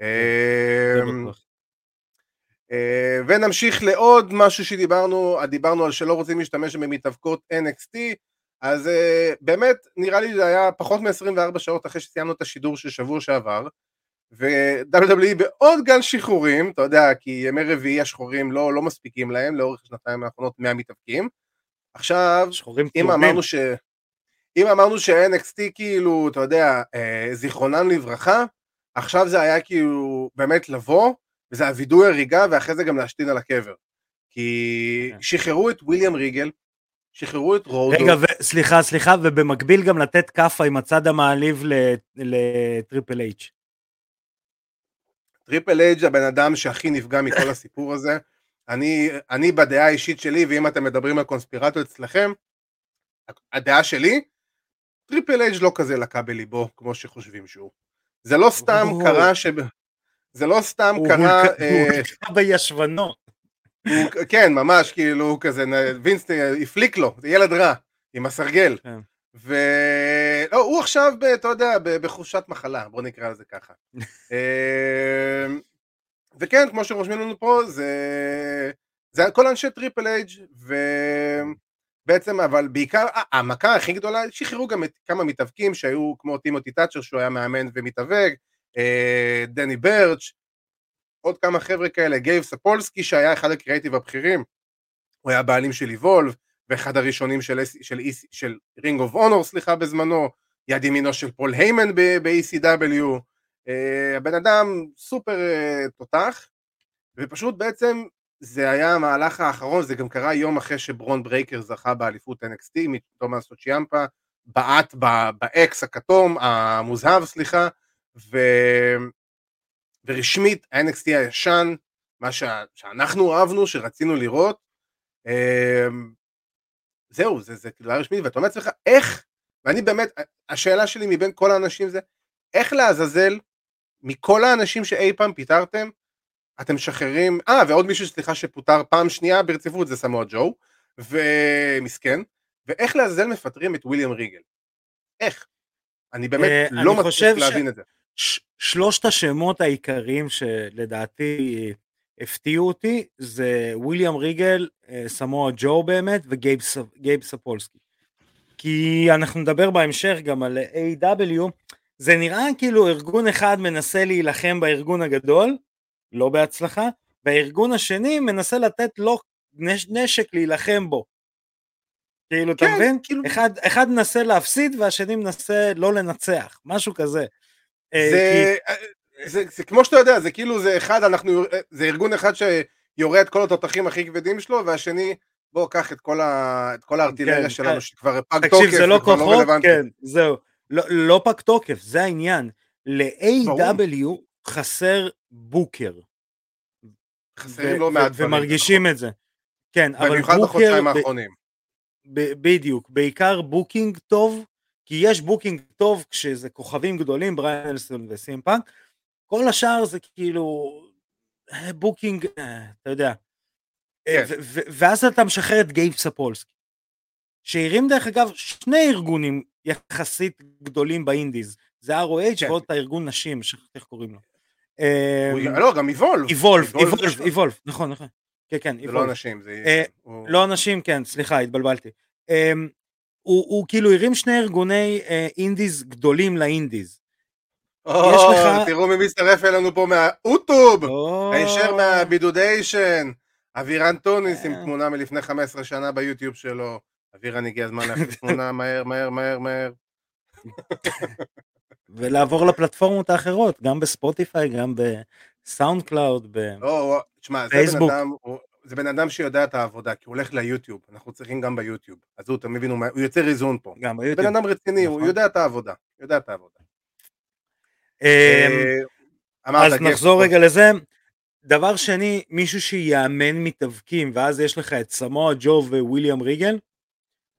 אמ, אה, ונמשיך לעוד משהו שדיברנו, דיברנו על שלא רוצים להשתמש במתאבקות NXT, אז אה, באמת נראה לי זה היה פחות מ-24 שעות אחרי שסיימנו את השידור של שבוע שעבר, ו-WWE בעוד גל שחרורים, אתה יודע, כי ימי רביעי השחורים לא, לא מספיקים להם לאורך השנתיים האחרונות מהמתאבקים. עכשיו, אם אמרנו ש... אם אמרנו ש-NXT כאילו, אתה יודע, אה, זיכרונם לברכה, עכשיו זה היה כאילו באמת לבוא, וזה היה וידוי הריגה, ואחרי זה גם להשתין על הקבר. כי כן. שחררו את וויליאם ריגל, שחררו את רוד דוג. רגע, ו- סליחה, סליחה, ובמקביל גם לתת כאפה עם הצד המעליב לטריפל אייץ'. טריפל אייץ' הבן אדם שהכי נפגע מכל הסיפור הזה. אני, אני בדעה האישית שלי, ואם אתם מדברים על קונספירטיות אצלכם, הדעה שלי, טריפל אייץ' לא כזה לקה בליבו כמו שחושבים שהוא. זה לא סתם קרה ש... זה לא סתם קרה... הוא אה, כן, ממש, כאילו, הוא כזה, וינס הפליק לו, זה ילד רע, עם הסרגל. כן. ולא, הוא עכשיו, אתה יודע, בחופשת מחלה, בוא נקרא לזה ככה. אה, וכן, כמו שרושמים לנו פה, זה... זה כל אנשי Triple H ובעצם, אבל בעיקר, המכה הכי גדולה, שחררו גם את כמה מתאבקים שהיו כמו טימותי תאצ'ר שהוא היה מאמן ומתאבק, אה, דני ברץ', עוד כמה חבר'ה כאלה, גייב ספולסקי שהיה אחד הקריאיטיב הבכירים, הוא היה בעלים של Evolve, ואחד הראשונים של, של, של, של Ring of Honor, סליחה, בזמנו, יד ימינו של פול היימן ב-ECW, uh, הבן אדם סופר uh, תותח, ופשוט בעצם זה היה המהלך האחרון, זה גם קרה יום אחרי שברון ברייקר זכה באליפות NXT מתומאסו צ'יאמפה, בעט באקס הכתום, המוזהב סליחה, ו... ורשמית ה-NXT הישן, מה ש... שאנחנו אהבנו, שרצינו לראות, אמ, זהו, זה, זה כאילו היה רשמי, ואתה אומר לעצמך, איך, ואני באמת, השאלה שלי מבין כל האנשים זה, איך לעזאזל, מכל האנשים שאי פעם פיטרתם, אתם משחררים, אה, ועוד מישהו, סליחה, שפוטר פעם שנייה ברציפות זה סמואל ג'ו, ומסכן, ואיך לעזאזל מפטרים את וויליאם ריגל? איך? אני באמת אה, לא מצליח להבין את זה. שלושת השמות העיקריים שלדעתי הפתיעו אותי זה וויליאם ריגל, אה, סמואל ג'ו באמת וגייב ספולסקי. כי אנחנו נדבר בהמשך גם על A.W. זה נראה כאילו ארגון אחד מנסה להילחם בארגון הגדול, לא בהצלחה, והארגון השני מנסה לתת לו נש- נשק להילחם בו. כאילו, אתה כן, מבין? כאילו- אחד, אחד מנסה להפסיד והשני מנסה לא לנצח, משהו כזה. אה, זה, זה, זה כמו שאתה יודע, זה כאילו זה אחד, אנחנו, זה ארגון אחד שיורה את כל התותחים הכי כבדים שלו, והשני, בוא קח את כל, ה, את כל הארטילריה כן, שלנו כן. שכבר פג תקשיב, תוקף, זה לא כוחות, רלוונטי. כן, זהו. לא, לא פג תוקף, זה העניין. ל-AEW חסר booker. חסרים לא מעט דברים. ומרגישים את זה. כן, אבל במיוחד booker, בחודשיים ב- האחרונים. בדיוק, בעיקר booking טוב, כי יש booking טוב כשזה כוכבים גדולים, בריאן דניאלסון וסי אם פאנק, כל השאר זה כאילו אה, booking, אה, אתה יודע. אה, כן. ו- ו- ואז אתה משחרר את גייב ספולסקי, שהרים דרך אגב שני ארגונים יחסית גדולים ב indies, זה ROH כן. ועוד את הארגון נשים, שכחתי איך קוראים לו. לא, גם איבולב. איבולב לו. איבולף, נכון, נכון. כן, כן, זה לא. אנשים, זה... לא אנשים, כן, סליחה, התבלבלתי. הוא, הוא כאילו הרים שני ארגוני uh, אינדיז גדולים לאינדיז. או, יש לך- תראו מי מצטרף אלינו פה מהאוטוב, או, הישר מהבידודיישן, אבירן טוניס עם אה. תמונה מלפני 15 שנה ביוטיוב שלו. אבירן הגיע הזמן להכניס תמונה מהר, מהר, מהר, מהר. ולעבור לפלטפורמות האחרות, גם בספוטיפיי, גם בסאונד קלאוד. ב... לא, תשמע, זה בן. אדם, זה בן אדם שיודע את העבודה, כי הוא הולך ליוטיוב, אנחנו צריכים גם ביוטיוב. אז הוא, אתם מבינו, הוא יוצר איזון פה. גם בן ביוטיוב. אדם רציני, הוא נכון. יודע את העבודה, יודע את העבודה. אמ, אה, אז נחזור. רגע לזה. דבר שני, מישהו שיאמן מתאבקים, ואז יש לך את סמואל ג'ו וויליאם ריגל.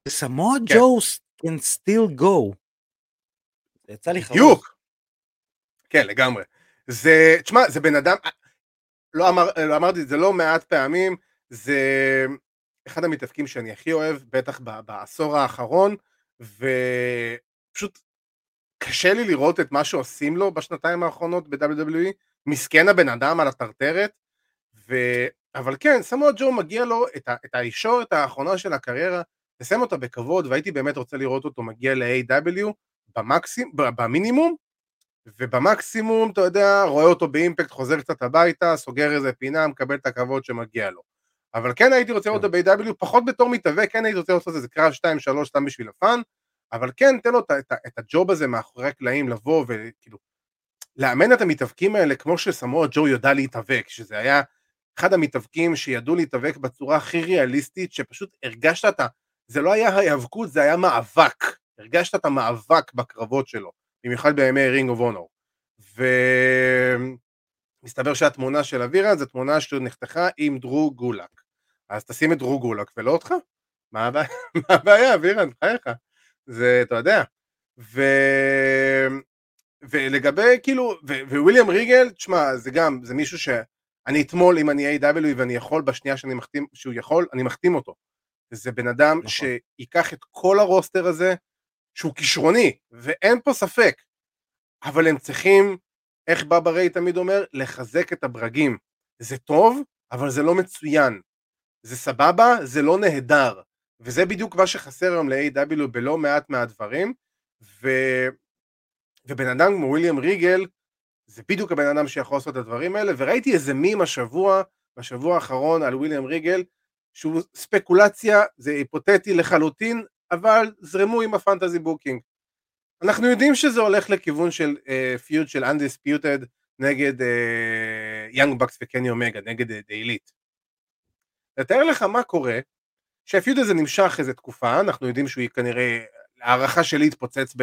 סמואל כן. ג'ו can still go. זה יצא לי חרוז. בדיוק. כן, לגמרי. זה, תשמע, זה בן אדם, לא, אמר, לא אמרתי את זה לא מעט פעמים, זה אחד המתאבקים שאני הכי אוהב, בטח בעשור האחרון, ופשוט קשה לי לראות את מה שעושים לו בשנתיים האחרונות ב-WWE, מסכן הבן אדם על הטרטרת, ו... אבל כן, סמואל ג'ו מגיע לו את, ה... את הישורת האחרונה של הקריירה, לסיים אותה בכבוד, והייתי באמת רוצה לראות אותו מגיע ל-AW במקסימ... במינימום, ובמקסימום, אתה יודע, רואה אותו באימפקט, חוזר קצת הביתה, סוגר איזה פינה, מקבל את הכבוד שמגיע לו. אבל כן הייתי רוצה לראות אותו ב-AW, פחות בתור מתאבק, כן הייתי רוצה לעשות איזה קרב 2-3 סתם בשביל הפאן, אבל כן, תן לו את, את, את הג'וב הזה מאחורי הקלעים לבוא וכאילו, לאמן את המתאבקים האלה כמו שסמואל ג'ו יודע להתאבק, שזה היה אחד המתאבקים שידעו להתאבק בצורה הכי ריאליסטית, שפשוט הרגשת את ה... זה לא היה ההיאבקות, זה היה מאבק. הרגשת את המאבק בקרבות שלו, במיוחד בימי Ring of Honor. ומסתבר שהתמונה של אבירן זו תמונה שנחתכה עם דרו גולאק. אז תשים את דרו גולאק ולא אותך. מה הבעיה, מה הבעיה אבירן, בחייך. זה, אתה יודע. ו... ולגבי כאילו, ו- וויליאם ריגל, תשמע, זה גם, זה מישהו שאני אתמול, אם אני A.W. ואני יכול, בשנייה שאני מחתים, שהוא יכול, אני מחתים אותו. זה בן אדם נכון. שייקח את כל הרוסטר הזה, שהוא כישרוני, ואין פה ספק, אבל הם צריכים, איך בבא ריי תמיד אומר, לחזק את הברגים. זה טוב, אבל זה לא מצוין. זה סבבה, זה לא נהדר. וזה בדיוק מה שחסר היום ל-AEW בלא מעט מהדברים, ו... ובן אדם כמו וויליאם ריגל, זה בדיוק הבן אדם שיכול לעשות את הדברים האלה, וראיתי איזה מים השבוע, בשבוע האחרון על וויליאם ריגל, שהוא ספקולציה, זה היפותטי לחלוטין, אבל זרמו עם ה fantasy booking. אנחנו יודעים שזה הולך לכיוון של feud uh, של undisputed נגד Young uh, Bucks וקני אומגה, נגד uh, the Elite. לתאר לך מה קורה, שה feud הזה נמשך איזה תקופה, אנחנו יודעים שהוא כנראה, הערכה שלי יתפוצץ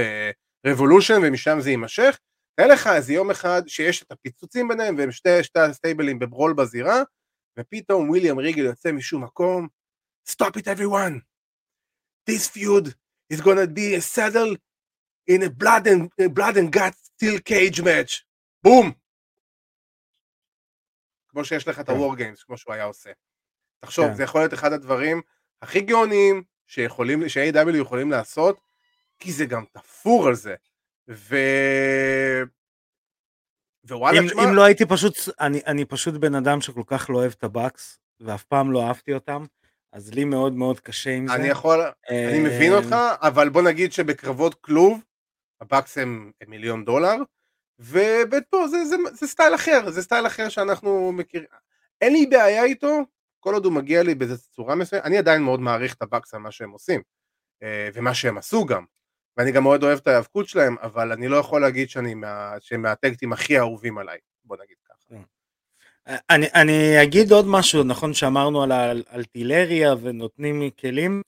ב Revolution ומשם זה יימשך, תאר לך איזה יום אחד שיש את הפיצוצים ביניהם והם שתי, שתי ה stableים ב brawl בזירה, ופתאום וויליאם ריגל יוצא משום מקום, stop it everyone. This feud is gonna be settled in a blood and, a blood and guts steel cage match. בום! כמו שיש לך את כן. ה-war games, כמו שהוא היה עושה. תחשוב, כן. זה יכול להיות אחד הדברים הכי גאוניים שיכולים, ש-AW יכולים לעשות, כי זה גם תפור על זה. ו... ווואלה, אם, תשמע, אם לא הייתי פשוט, אני, אני פשוט בן אדם שכל כך לא אוהב את הבאקס, ואף פעם לא אהבתי אותם, אז לי מאוד מאוד קשה עם זה. אני יכול, אני מבין אה, אותך, אבל בוא נגיד שבקרבות כלוב, ה Bucks הם, מיליון דולר, ופה זה, זה, זה סטייל אחר, זה סטייל אחר שאנחנו מכירים. אין לי בעיה איתו, כל עוד הוא מגיע לי באיזו צורה מסוימת, אני עדיין מאוד מעריך את ה Bucks על מה שהם עושים, אה, ומה שהם עשו גם, ואני גם מאוד אוהב את ההיאבקות שלהם, אבל אני לא יכול להגיד שאני מה, שהם מה tag teams הכי אהובים עליי, בוא נגיד ככה. אני, אני אגיד עוד משהו, נכון שאמרנו על הארטילריה ונותנים כלים.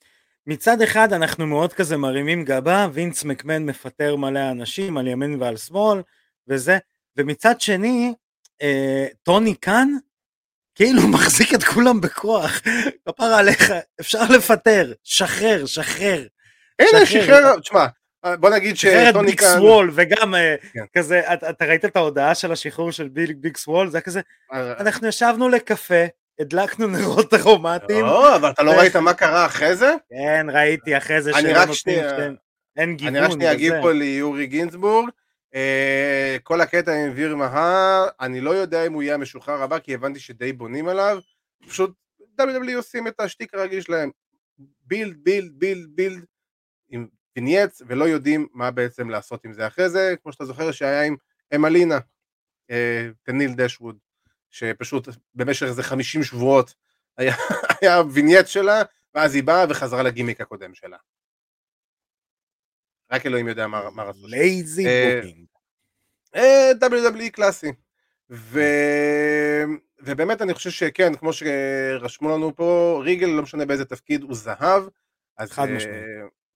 מצד אחד אנחנו מאוד כזה מרימים גבה, וינס מקמן מפטר מלא אנשים על ימין ועל שמאל וזה, ומצד שני, אה, טוני קאן כאילו מחזיק את כולם בכוח, כפרה עליך, אפשר לפטר, שחרר, שחרר. הנה. שחרר, תשמע, בוא נגיד שטוני קאן, סוול, וגם אה, כן. כזה, אתה, אתה ראית את ההודעה של השחרור של ביג, ביג סוול? זה היה כזה, אה, אנחנו ישבנו לקפה, הדלקנו נרות ארומטיים, לא, אבל אתה לא ראית מה קרה אחרי זה? כן, ראיתי אחרי זה אני שלא רק נותנים שנייה- שאין- אין גיוון. אני רק שנייה אגיב. פה ליורי גינזבורג. אה, כל הקטע עם ויר מהאן, אני לא יודע אם הוא יהיה המשוחרר הבא, כי הבנתי שדי בונים עליו. פשוט WWE עושים את השטיק הרגיל שלהם. build, build, build, build, vignettes, ולא יודעים מה בעצם לעשות עם זה. אחרי זה, כמו שאתה זוכר, שהיה עם Emmalina, אה, טניל דשווד, שפשוט במשך איזה 50 שבועות היה, היה vignette שלה, ואז היא באה וחזרה לגימיק הקודם שלה. רק אלוהים יודע מה, מה רצו. lazy אה, booking. אה, WWE קלאסי. ו... ובאמת אני חושב שכן, כמו שרשמו לנו פה, ריגל, לא משנה באיזה תפקיד, הוא זהב. אז חד אה, משמעית.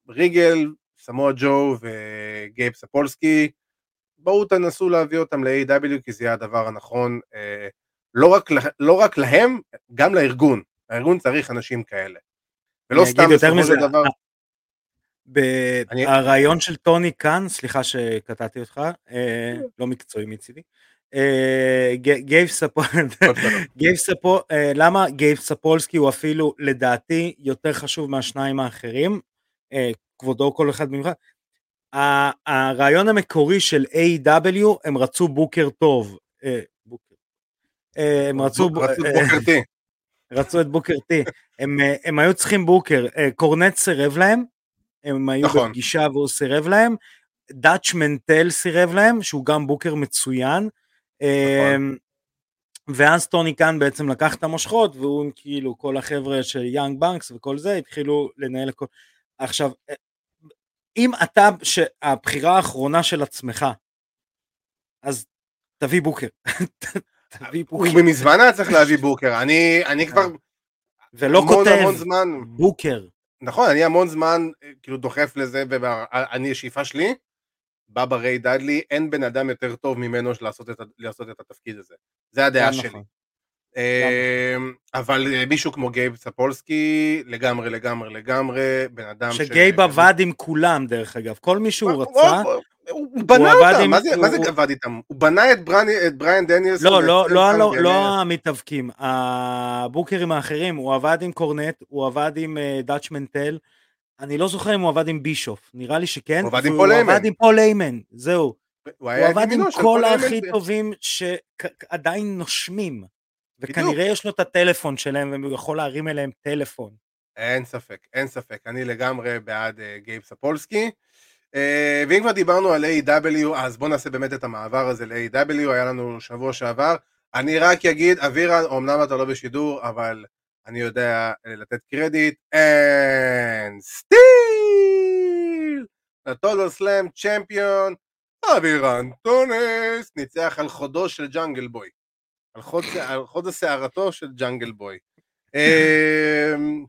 ריגל, סמואל ג'ו וגייב ספולסקי, בואו תנסו להביא אותם ל-AEW כי זה יהיה הדבר הנכון, אה, לא רק, לא רק להם, גם לארגון. הארגון צריך אנשים כאלה. ולא אני סתם בסופו מזה, של דבר, ב- אני- הרעיון של טוני קאן, סליחה שקטעתי אותך, אה, לא מקצועי מצידי, אה, גייב. אה, למה גייב ספולסקי הוא אפילו לדעתי יותר חשוב מהשניים האחרים, אה, כבודו כל אחד במיוחד. הרעיון המקורי של AEW. הם רצו booker טוב. אה, booker. אה, הם רצו... רצו אה, בוקר טי. רצו את בוקר טי. הם, אה, הם היו צריכים booker, אה, קורנט סירב להם, הם היו נכון. בפגישה והוא סירב להם, דאץ' מנטל סירב להם, שהוא גם booker מצוין, אה, נכון. ואז טוני קאן בעצם לקח את המושכות, והוא כאילו כל החבר'ה של יאנג באקס וכל זה, התחילו לנהל הכל. עכשיו, אה, אם אתה, הבחירה האחרונה של עצמך, אז תביא בוקר. תביא הוא בוקר. מזמן היה צריך להביא בוקר, אני, אני כבר ולא המון כותב המון זמן, בוקר. נכון, אני המון זמן אה, כאילו דוחף לזה, ואני, השאיפה שלי, בבא ריי דאדלי, אין בן אדם יותר טוב ממנו לעשות את, לעשות את התפקיד הזה. זה הדעה שלי. נכון. אמ, אבל אה, מישהו כמו גייב ספולסקי, לגמרי, לגמרי, לגמרי, בן אדם שגייב עבד עם כולם דרך אגב, כל מי שהוא הוא- רצה, הוא- הוא הוא בנה אותם, מה זה- הוא- עבד איתם? הוא בנה את בריאן- דניאלס. לא, לא, לא, לא. לא המתאבקים, הבוקרים האחרים, הוא עבד עם קורנט, הוא עבד עם אה, דאץ' מנטל, אני לא זוכר אם הוא עבד עם בישוף, נראה לי שכן, הוא עבד עם פול איימן. עבד עם פול איימן, זהו, הוא הוא עבד עם כל הכי. טובים שעדיין נושמים, וכנראה יש לו את הטלפון שלהם והוא יכול להרים אליהם טלפון. אין ספק, אין ספק, אני לגמרי בעד uh, גייב ספולסקי. Uh, ואם כבר דיברנו על AEW, אז בואו נעשה באמת את המעבר הזה ל-AEW, היה לנו שבוע שעבר. אני רק אגיד, אבירן, אמנם אתה לא בשידור, אבל אני יודע אה, לתת קרדיט, and still, הטוטל סלאם champion, אבירן טונס, ניצח על חודו של ג'אנגל בוי. על חוד, השערתו של ג'אנגל בוי. אמ,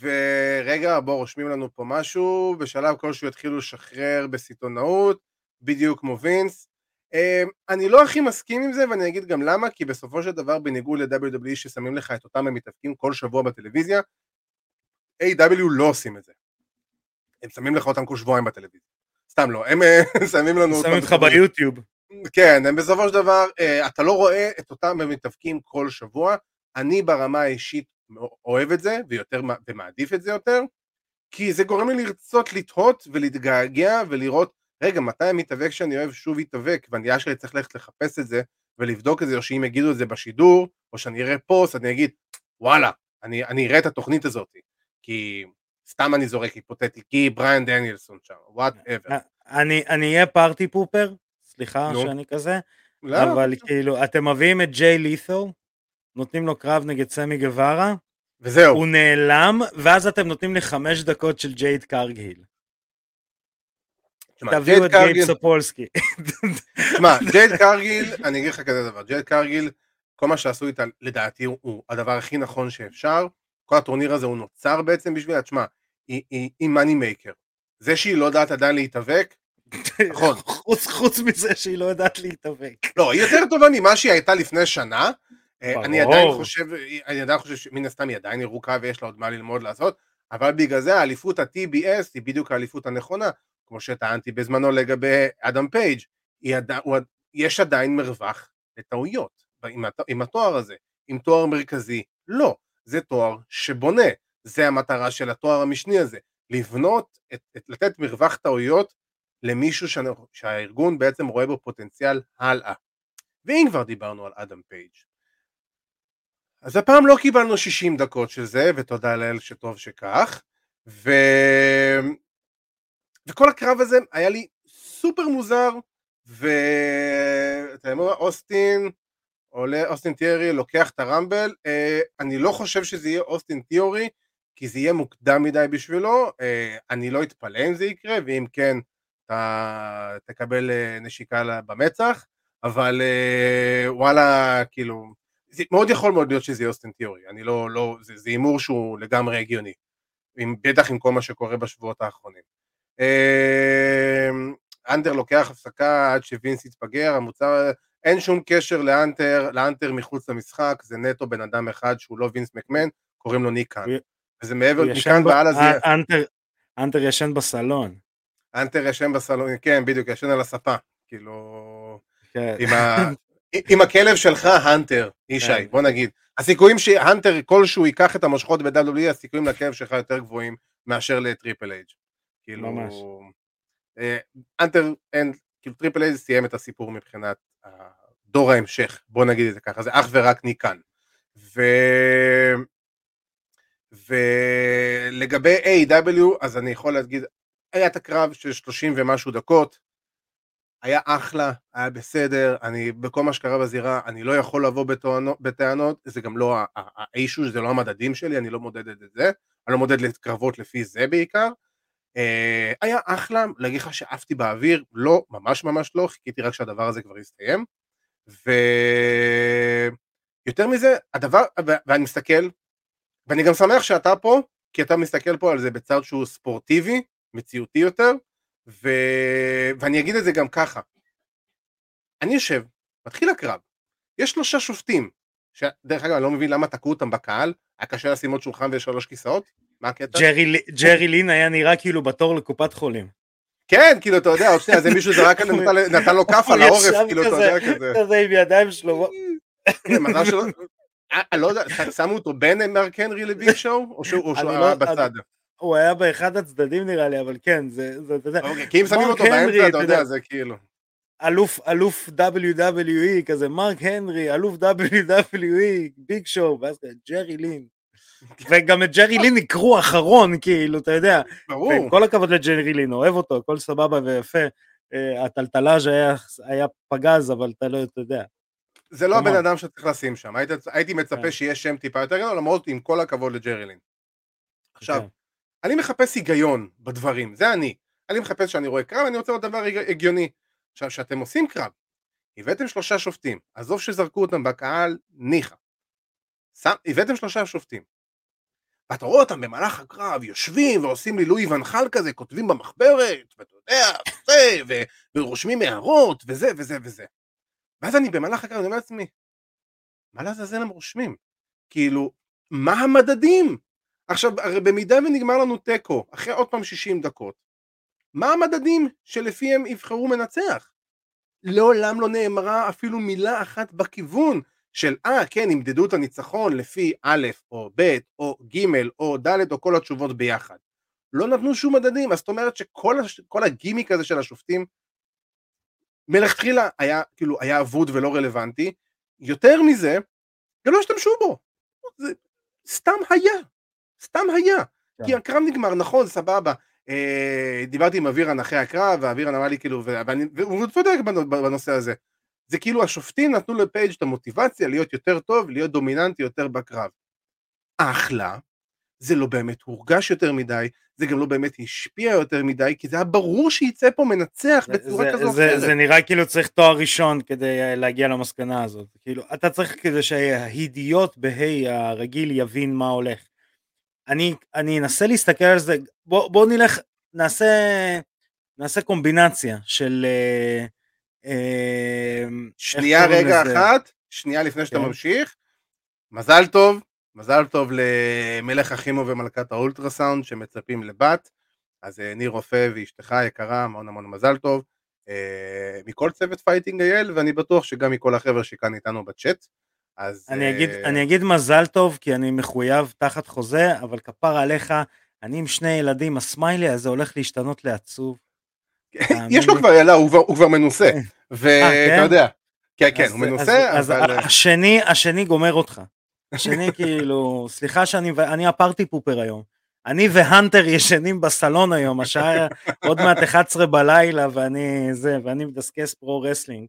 ורגע, בואו רושמים לנו פה משהו, בשלב כלשהו יתחילו לשחרר בסיטונאות, בדיוק כמו וינס. אמ, אני לא הכי מסכים עם זה ואני אגיד גם למה, כי בסופו של דבר בניגוד ל-WWE ששמים לך את אותם המתאבקים כל שבוע בטלוויזיה, A.W. לא עושים את זה. הם שמים לך אותם כל שבועיים בטלוויזיה. סתם לא, הם אה, שמים לנו שמים אותך ביוטיוב. כן, הם בסופו של דבר, אה, אתה לא רואה את אותם מתאבקים כל שבוע. אני ברמה האישית אוהב את זה, ויותר, ומעדיף את זה יותר, כי זה גורם לי לרצות לתהות ולהתגעגע ולראות, רגע, מתי המתאבק שאני אוהב שוב יתאבק, ואני אשכרה צריך ללכת לחפש את זה ולבדוק את זה, או שאם יגידו את זה בשידור, או שאני אראה פוסט, אני אגיד, וואלה, אני, אני אראה את התוכנית הזאת, כי סתם אני זורק היפותטי, כי בריאן דניאלסון שם, וואט אבר. אה, אני אהיה party pooper, סליחה no. שאני כזה, לא, אבל לא. כאילו, אתם מביאים את ג'יי לית'ל, נותנים לו קרב נגד סמי גווארה, וזהו. הוא נעלם, ואז אתם נותנים לי חמש דקות של ג'ייד קרגיל. תביאו את גייב ספולסקי. תשמע, ג'ייד קרגיל, אני אגיד לך כזה דבר, ג'ייד קרגיל, כל מה שעשו איתה, לדעתי, הוא הדבר הכי נכון שאפשר. כל הטורניר הזה הוא נוצר בעצם בשבילה, תשמע, היא מאני מייקר. זה שהיא לא יודעת עדיין להתאבק, נכון. חוץ מזה שהיא לא יודעת להתאבק. לא, היא יותר טובה ממה שהיא הייתה לפני שנה, אה, אני עדיין חושב, אני עדיין חושב שמן הסתם היא עדיין ירוקה ויש לה עוד מה ללמוד לעשות, אבל בגלל זה האליפות ה-TBS היא בדיוק האליפות הנכונה, כמו שטענתי בזמנו לגבי אדם פייג', יש עדיין מרווח לטעויות עם, עם התואר הזה, עם תואר מרכזי, לא, זה תואר שבונה, זה המטרה של התואר המשני הזה, לבנות, את, את, לתת מרווח טעויות למישהו שהארגון בעצם רואה בו פוטנציאל הלאה. ואם כבר דיברנו על אדם פייג', אז הפעם לא קיבלנו 60 דקות של זה, ותודה לאל שטוב שכך, ו... וכל הקרב הזה היה לי סופר מוזר, ואתה יודע, אוסטין, עולה, אוסטין תיאורי לוקח את הרמבל, אה, אני לא חושב שזה יהיה אוסטין תיאורי, כי זה יהיה מוקדם מדי בשבילו, אה, אני לא אתפלא אם זה יקרה, ואם כן, אתה תקבל אה, נשיקה במצח, אבל וואלה, כאילו, זה מאוד יכול מאוד להיות שזה יהיה אוסטן תיאורי, אני לא, לא, זה הימור שהוא לגמרי הגיוני, עם, בטח עם כל מה שקורה בשבועות האחרונים. אמ, אנטר לוקח הפסקה עד שווינס יתפגר, המוצר, אין שום קשר לאנטר, לאנטר מחוץ למשחק, זה נטו בן אדם אחד שהוא לא וינס מקמן, קוראים לו ניקן. וזה מעבר, מכאן והלאה זה... אנטר ישן בסלון. אנטר ישן בסלון, כן, בדיוק, ישן על הספה, כאילו... כן. עם, ה... עם הכלב שלך, האנטר, ישי, כן. בוא נגיד. הסיכויים שהאנטר כלשהו ייקח את המושכות ב-WWE, הסיכויים לכלב שלך יותר גבוהים מאשר לטריפל אייץ'. כאילו... ממש. אנטר, אין, כאילו טריפל אייץ' סיים את הסיפור מבחינת דור ההמשך, בוא נגיד את זה ככה, זה אך ורק ניקן. ו... ולגבי AEW, אז אני יכול להגיד, היה את הקרב של 30 ומשהו דקות, היה אחלה, היה בסדר, אני בכל מה שקרה בזירה, אני לא יכול לבוא בטענות, זה גם לא ה issue, זה לא המדדים שלי, אני לא מודד את זה, אני לא מודד לקרבות לפי זה בעיקר. אה, היה אחלה, להגיד לך שעפתי באוויר, לא, ממש ממש לא, חיכיתי רק שהדבר הזה כבר יסתיים. ויותר מזה, הדבר, ואני מסתכל, ואני גם שמח שאתה פה, כי אתה מסתכל פה על זה בצד שהוא ספורטיבי, מציאותי יותר, ו... ואני אגיד את זה גם ככה, אני יושב, מתחיל הקרב, יש שלושה שופטים, שדרך אגב אני לא מבין למה תקעו אותם בקהל, היה קשה לשים עוד שולחן ושלוש כיסאות, מה הקטע? ג'רי, ג'רי לין היה נראה כאילו בתור לקופת חולים. כן, כאילו אתה יודע, עוד שנייה, זה מישהו זרק, נתן לו כף על העורף, כאילו אתה יודע כזה. כזה עם ידיים שלו. כן, מזל שלא, אני אה, לא יודע, שמו אותו בין מרק הנרי לביג שואו, או שהוא לא- היה בצד? הוא היה באחד הצדדים נראה לי, אבל כן, זה, זה, אתה יודע. אוקיי, כי אם שמים אותו באמצע, אתה יודע, זה כאילו. אלוף, אלוף WWE, כזה מרק הנרי, אלוף WWE, ביג שואו, ואז ג'רי לין. וגם את ג'רי לין יקרו אחרון, כאילו, אתה יודע. ברור. ועם כל הכבוד לג'רי לין, אוהב אותו, הכל סבבה ויפה. אה, הטלטלאז' היה, היה פגז, אבל אתה לא, אתה יודע. זה לא הבן אדם שצריך לשים שם, הייתי, הייתי מצפה כן. שיהיה שם טיפה יותר גדול, למרות עם כל הכבוד לג'רי לין. עכשיו, כן. אני מחפש היגיון בדברים, זה אני. אני מחפש שאני רואה קרב, אני רוצה עוד דבר הגיוני. עכשיו, כשאתם עושים קרב, הבאתם שלושה שופטים, עזוב שזרקו אותם בקהל, ניחא. הבאתם שלושה שופטים. ואתה רואה אותם במהלך הקרב יושבים ועושים לי לואי ונחל כזה, כותבים במחברת, ואתה יודע, זה, ו- ורושמים הערות, וזה וזה וזה. ואז אני במהלך הקרב, אני אומר לעצמי, מה לעזאזל הם רושמים? כאילו, מה המדדים? עכשיו, הרי במידה ונגמר לנו תיקו, אחרי עוד פעם 60 דקות, מה המדדים שלפיהם יבחרו מנצח? לעולם לא נאמרה אפילו מילה אחת בכיוון של אה כן ימדדו את הניצחון לפי א' או ב' או ג' או ד' או כל התשובות ביחד. לא נתנו שום מדדים, אז זאת אומרת שכל הש... הגימיק הזה של השופטים מלכתחילה היה כאילו היה אבוד ולא רלוונטי, יותר מזה, גם לא השתמשו בו, זה סתם היה, סתם היה, כן. כי הקרב נגמר, נכון, סבבה, אה, דיברתי עם אבירן אחרי הקרב, ואבירן אמר לי כאילו, ואני, והוא צודק בנ- בנושא הזה, זה כאילו השופטים נתנו לפייג' את המוטיבציה להיות יותר טוב, להיות דומיננטי יותר בקרב. אחלה, זה לא באמת הורגש יותר מדי, זה גם לא באמת השפיע יותר מדי, כי זה היה ברור שיצא פה מנצח בצורה זה- כזו או זה- אחרת. זה נראה כאילו צריך תואר ראשון כדי אה, להגיע למסקנה הזאת. כאילו, אתה צריך כדי שהאידיוט בהיי הרגיל יבין מה הולך. אני, אני אנסה להסתכל על זה, בוא, בוא נלך, נעשה, נעשה קומבינציה של... אה, אה, שנייה רגע לזה? אחת, שנייה לפני שאתה כן. ממשיך, מזל טוב, מזל טוב למלך אחימו ומלכת האולטרסאונד שמצפים לבת, אז אה, ניר רופא ואשתך היקרה, המון המון מזל טוב, מכל צוות פייטינג אייל, ואני בטוח שגם מכל החבר'ה שכאן איתנו בצ'אט, אז... אני אגיד, אה, אני אגיד מזל טוב כי אני מחויב תחת חוזה, אבל כפר עליך, אני עם שני ילדים, הסמיילי הזה הולך להשתנות לעצוב. תאמין יש לו. כבר ילדה, הוא כבר- מנוסה, כן. ואתה כן? יודע, כן כן, הוא מנוסה, אבל... אז השני, השני גומר אותך. השני כאילו, סליחה שאני, אני ה party pooper היום. אני והנטר ישנים בסלון היום, השעה עוד מעט 11 בלילה, ואני זה, ואני מדסקס pro wrestling.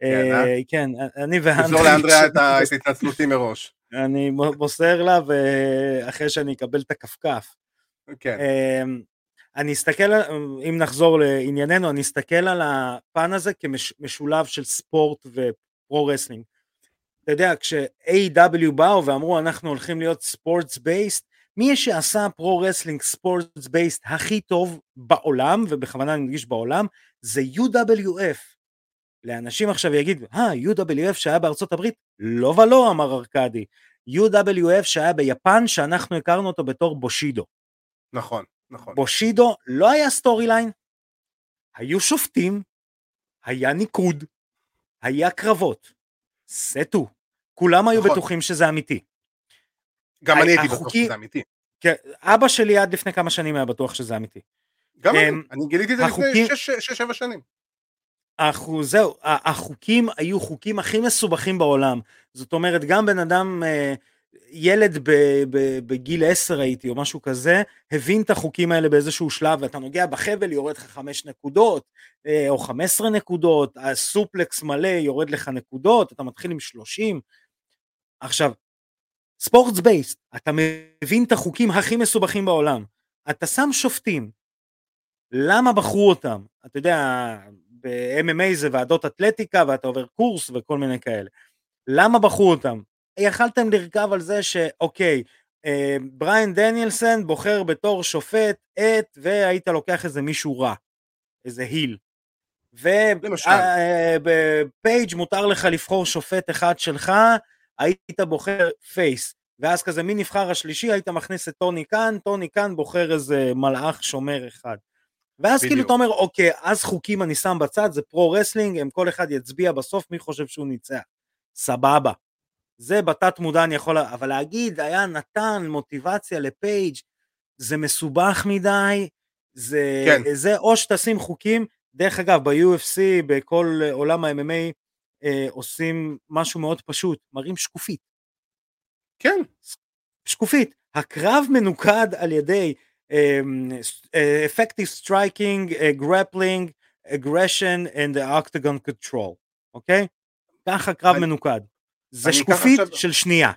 כן, אה? אה, כן, אני והנטר תמסור לאנדריה את ישנים ה- בס- את התנצלותי מראש. אני מוסר לה, ואחרי שאני אקבל את הכפכף. כן, אמ, אני אסתכל, אם נחזור לענייננו, אני אסתכל על הפן הזה כמשולב של ספורט ו pro wrestling. אתה יודע, כש-AEW באו ואמרו אנחנו הולכים להיות sports based, מי שעשה pro wrestling sports based הכי טוב בעולם, ובכוונה אני מדגיש בעולם, זה UWF. לאנשים עכשיו יגידו, אה, UWF שהיה בארצות הברית? לא ולא, אמר ארכדי. UWF שהיה ביפן, שאנחנו הכרנו אותו בתור בושידו. נכון, נכון. בושידו לא היה storyline, היו שופטים, היה ניקוד, היה קרבות, סטו. כולם היו נכון. בטוחים שזה אמיתי. גם אני הייתי בטוח החוקי- שזה אמיתי. כן, אבא שלי עד לפני כמה שנים היה בטוח שזה אמיתי. גם אני, אמ, אני גיליתי את זה לפני 6-7 שנים. החו- זהו, החוקים היו חוקים הכי מסובכים בעולם. זאת אומרת, גם בן אדם, אה, ילד בגיל 10 הייתי, או משהו כזה, הבין את החוקים האלה באיזשהו שלב, ואתה נוגע בחבל, יורד לך 5 נקודות, אה, או 15 נקודות, הסופלקס מלא יורד לך נקודות, אתה מתחיל עם 30. עכשיו, ספורטס בייסט, אתה מבין את החוקים הכי מסובכים בעולם. אתה שם שופטים, למה בחרו אותם? אתה יודע, ב-MMA זה ועדות אתלטיקה ואתה עובר קורס וכל מיני כאלה. למה בחרו אותם? יכלתם לרכב על זה שאוקיי, אה, בריין דניאלסון בוחר בתור שופט את, והיית לוקח איזה מישהו רע, איזה היל. ובפייג' מותר לך לבחור שופט אחד שלך, היית בוחר face. ואז כזה מי נבחר השלישי היית מכניס את טוני קאן, טוני קאן בוחר איזה מלאך שומר אחד. ואז כאילו בדיוק. אתה אומר אוקיי אז חוקים אני שם בצד זה pro wrestling הם כל אחד יצביע בסוף מי חושב שהוא ניצח. סבבה. זה בתת מודע אני יכול אבל להגיד היה נתן מוטיבציה לפייג' זה מסובך מדי זה כן. זה או שתשים חוקים דרך אגב ב-UFC בכל עולם ה-MMA אה, עושים משהו מאוד פשוט מראים שקופית כן, שקופית, הקרב מנוקד על ידי effective striking, אה, grappling, aggression and the octagon control, אוקיי? ככה קרב מנוקד. זה שקופית עכשיו- של שנייה.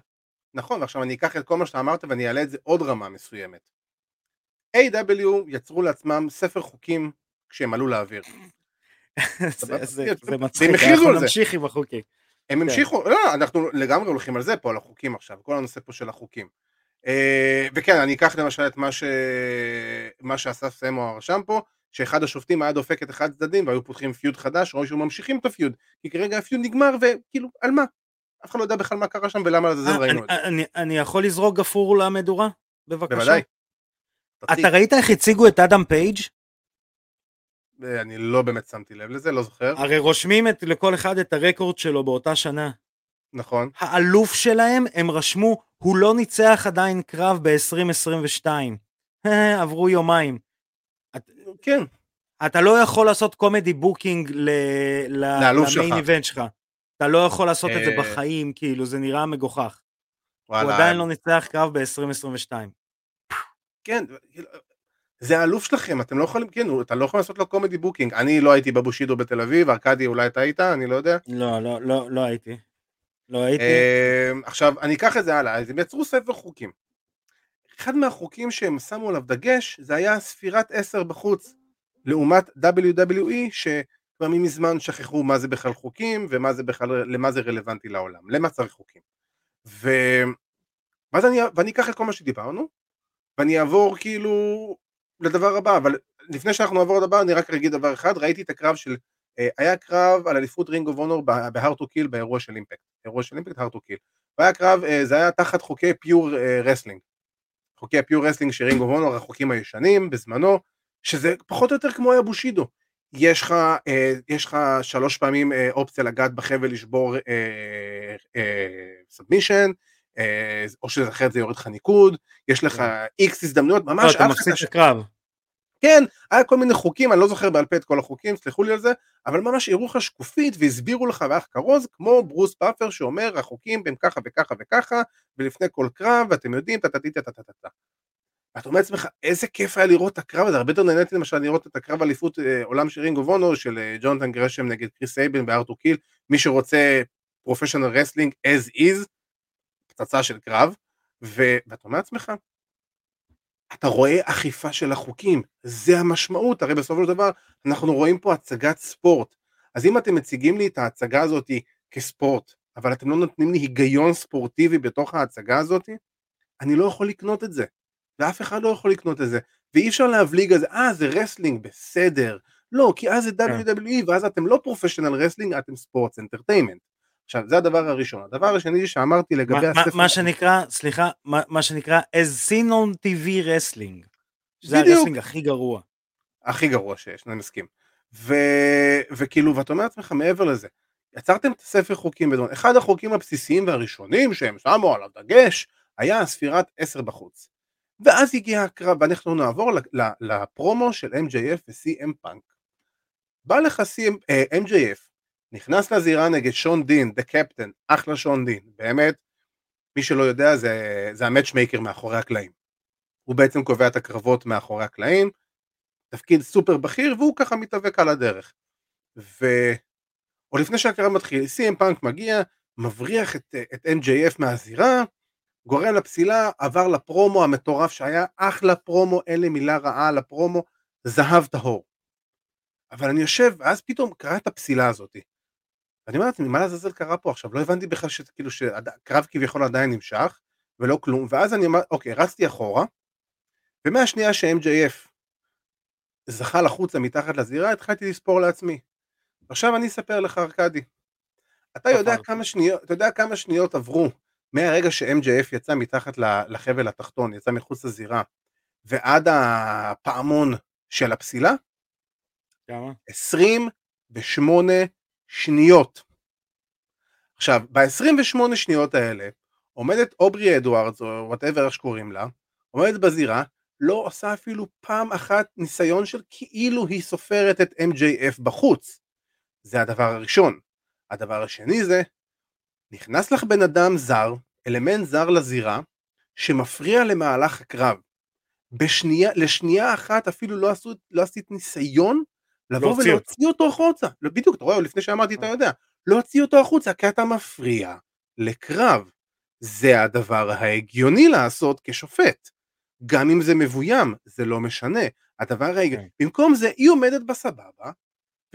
נכון, ועכשיו אני אקח את כל מה שאתה אמרת ואני אעלה את זה עוד רמה מסוימת. A.W. יצרו לעצמם ספר חוקים כשהם עלו לאוויר. זה- מצחיק, אנחנו. נמשיך עם החוקים. הם כן. המשיכו, לא, אנחנו לגמרי הולכים על זה פה, על החוקים עכשיו, כל הנושא פה של החוקים. אה, וכן, אני אקח למשל את מה, ש... מה שאסף סמו רשם פה, שאחד השופטים היה דופק את אחד הצדדים והיו פותחים פיוד חדש, או שהיו ממשיכים את הפיוד, כי כרגע הפיוד נגמר וכאילו, על מה? אף אחד לא יודע בכלל מה קרה שם ולמה לזה אה, ראינו את זה. אני- יכול לזרוק גפרור למדורה? בבקשה. בוודאי. אתה ראית איך הציגו את אדם פייג'? אה, אני לא באמת שמתי לב לזה, לא זוכר. הרי רושמים את, לכל אחד את הרקורד שלו באותה שנה. נכון. האלוף שלהם, הם רשמו, הוא לא ניצח עדיין קרב ב-2022. עברו יומיים. כן. אתה לא יכול לעשות comedy booking ל main. event שלך. אתה לא יכול לעשות את זה אה, בחיים, כאילו, זה נראה מגוחך. הוא. עדיין לא ניצח קרב ב-2022. כן, זה האלוף שלכם, אתם לא יכולים, כן, אתה לא יכול לעשות לו comedy booking. אני לא הייתי בבושידו בתל אביב, ארכדי אולי אתה היית, אני לא יודע. לא, לא, לא, לא הייתי. לא הייתי. אה, עכשיו, אני אקח את זה הלאה, אז הם יצרו ספר חוקים. אחד מהחוקים שהם שמו עליו דגש, זה היה ספירת 10 בחוץ, לעומת WWE, שכבר מזמן שכחו מה זה בכלל חוקים, ומה זה בכלל, למה זה רלוונטי לעולם, למה צריך חוקים. ו... ואז אני, ואני אקח את כל מה שדיברנו, ואני אעבור כאילו לדבר הבא, אבל לפני שאנחנו נעבור לדבר, אני רק אגיד דבר אחד, ראיתי את הקרב של, היה קרב על אליפות Ring of Honor ב Hard to Kill באירוע של אימפקט, אירוע של אימפקט Hard to Kill, והיה קרב, אה, זה היה תחת חוקי pure wrestling, חוקי ה pure wrestling של Ring of Honor, החוקים הישנים בזמנו, שזה פחות או יותר כמו היה בושידו, יש לך, אה, יש לך שלוש פעמים אה, אופציה לגעת בחבל לשבור submission, אה, או שאחרת זה יורד לך ניקוד, יש לך איקס הזדמנויות, לא, ממש אתה אף מפסיד את הקרב. כן, היה כל מיני חוקים, אני לא זוכר בעל פה את כל החוקים, סלחו לי על זה, אבל ממש הראו לך שקופית והסבירו לך באח כרוז, כמו ברוס באפר שאומר, החוקים הם ככה וככה וככה, ולפני כל קרב, ואתם יודעים, טה-טה-טה טה טה טה טה. ואתה אומר לעצמך, איזה כיף היה לראות את הקרב הזה, הרבה יותר נהניתי למשל לראות את הקרב אליפות אה, עולם של Ring of Honor, של אה, ג'ונתן גרשם נגד קריס אייבן ב Hard to Kill, מי שרוצה professional wrestling as is, פצצה של קרב, ואתה אומר לעצמך, אתה רואה אכיפה של החוקים, זה המשמעות, הרי בסופו של דבר אנחנו רואים פה הצגת ספורט, אז אם אתם מציגים לי את ההצגה הזאת כספורט, אבל אתם לא נותנים לי היגיון ספורטיבי בתוך ההצגה הזאת, אני לא יכול לקנות את זה, ואף אחד לא יכול לקנות את זה, ואי אפשר להבליג על זה, אה זה wrestling, בסדר, לא, כי אז זה WWE, ואז אתם לא professional wrestling, אתם sports entertainment. עכשיו, זה הדבר הראשון. הדבר השני שאמרתי לגבי מה- הספר... מה שנקרא, סליחה, מה מה שנקרא as seen on TV wrestling. זה. ה wrestling הכי גרוע. הכי גרוע שיש, אני מסכים. ו... וכאילו, ואתה אומר לעצמך מעבר לזה, יצרתם את הספר חוקים בדון, אחד החוקים הבסיסיים והראשונים שהם שמו עליו דגש, היה ספירת 10 בחוץ. ואז הגיע הקרב, ואנחנו נעבור לפרומו של MJF ו-CM פאנק. בא לך CM, אה, MJF, נכנס לזירה נגד שון דין, the captain, אחלה שון דין, באמת, מי שלא יודע זה, זה ה matchmaker מאחורי הקלעים. הוא בעצם קובע את הקרבות מאחורי הקלעים, תפקיד סופר בכיר והוא ככה מתאבק על הדרך. ו... או לפני שהקרב מתחיל, CM פאנק מגיע, מבריח את, את MJF מהזירה, גורם לפסילה, עבר לפרומו המטורף שהיה אחלה פרומו, אין לי מילה רעה על הפרומו, זהב טהור. אבל אני יושב, ואז פתאום קרה את הפסילה הזאת. ואני אומר לעצמי, מה לעזאזל קרה פה עכשיו? לא הבנתי בכלל שכאילו שהקרב כביכול עדיין נמשך, ולא כלום, ואז אני אמר, אוקיי, רצתי אחורה, ומהשנייה ש-MJF זכה לחוצה מתחת לזירה, התחלתי לספור לעצמי. עכשיו אני אספר לך, ארכדי. אתה יודע. כמה שניות, אתה יודע כמה שניות עברו מהרגע ש-MJF יצא מתחת לחבל התחתון, יצא מחוץ לזירה, ועד הפעמון של הפסילה? כמה? 28 שניות. עכשיו, ב-28 שניות האלה, עומדת אוברי אדוארדס, או whatever איך שקוראים לה, עומדת בזירה, לא עושה אפילו פעם אחת ניסיון של כאילו היא סופרת את MJF בחוץ. זה הדבר הראשון. הדבר השני זה, נכנס לך בן אדם זר, אלמנט זר לזירה, שמפריע למהלך הקרב. בשנייה, לשנייה אחת אפילו לא, עשו, לא עשית ניסיון לבוא להוציא ולהוציא אותו החוצה. לא, בדיוק, אתה רואה, לפני שאמרתי, אתה יודע. להוציא אותו החוצה, כי אתה מפריע לקרב. זה הדבר ההגיוני לעשות כשופט. גם אם זה מבוים, זה לא משנה. הדבר ההגיוני, במקום זה, היא עומדת בסבבה,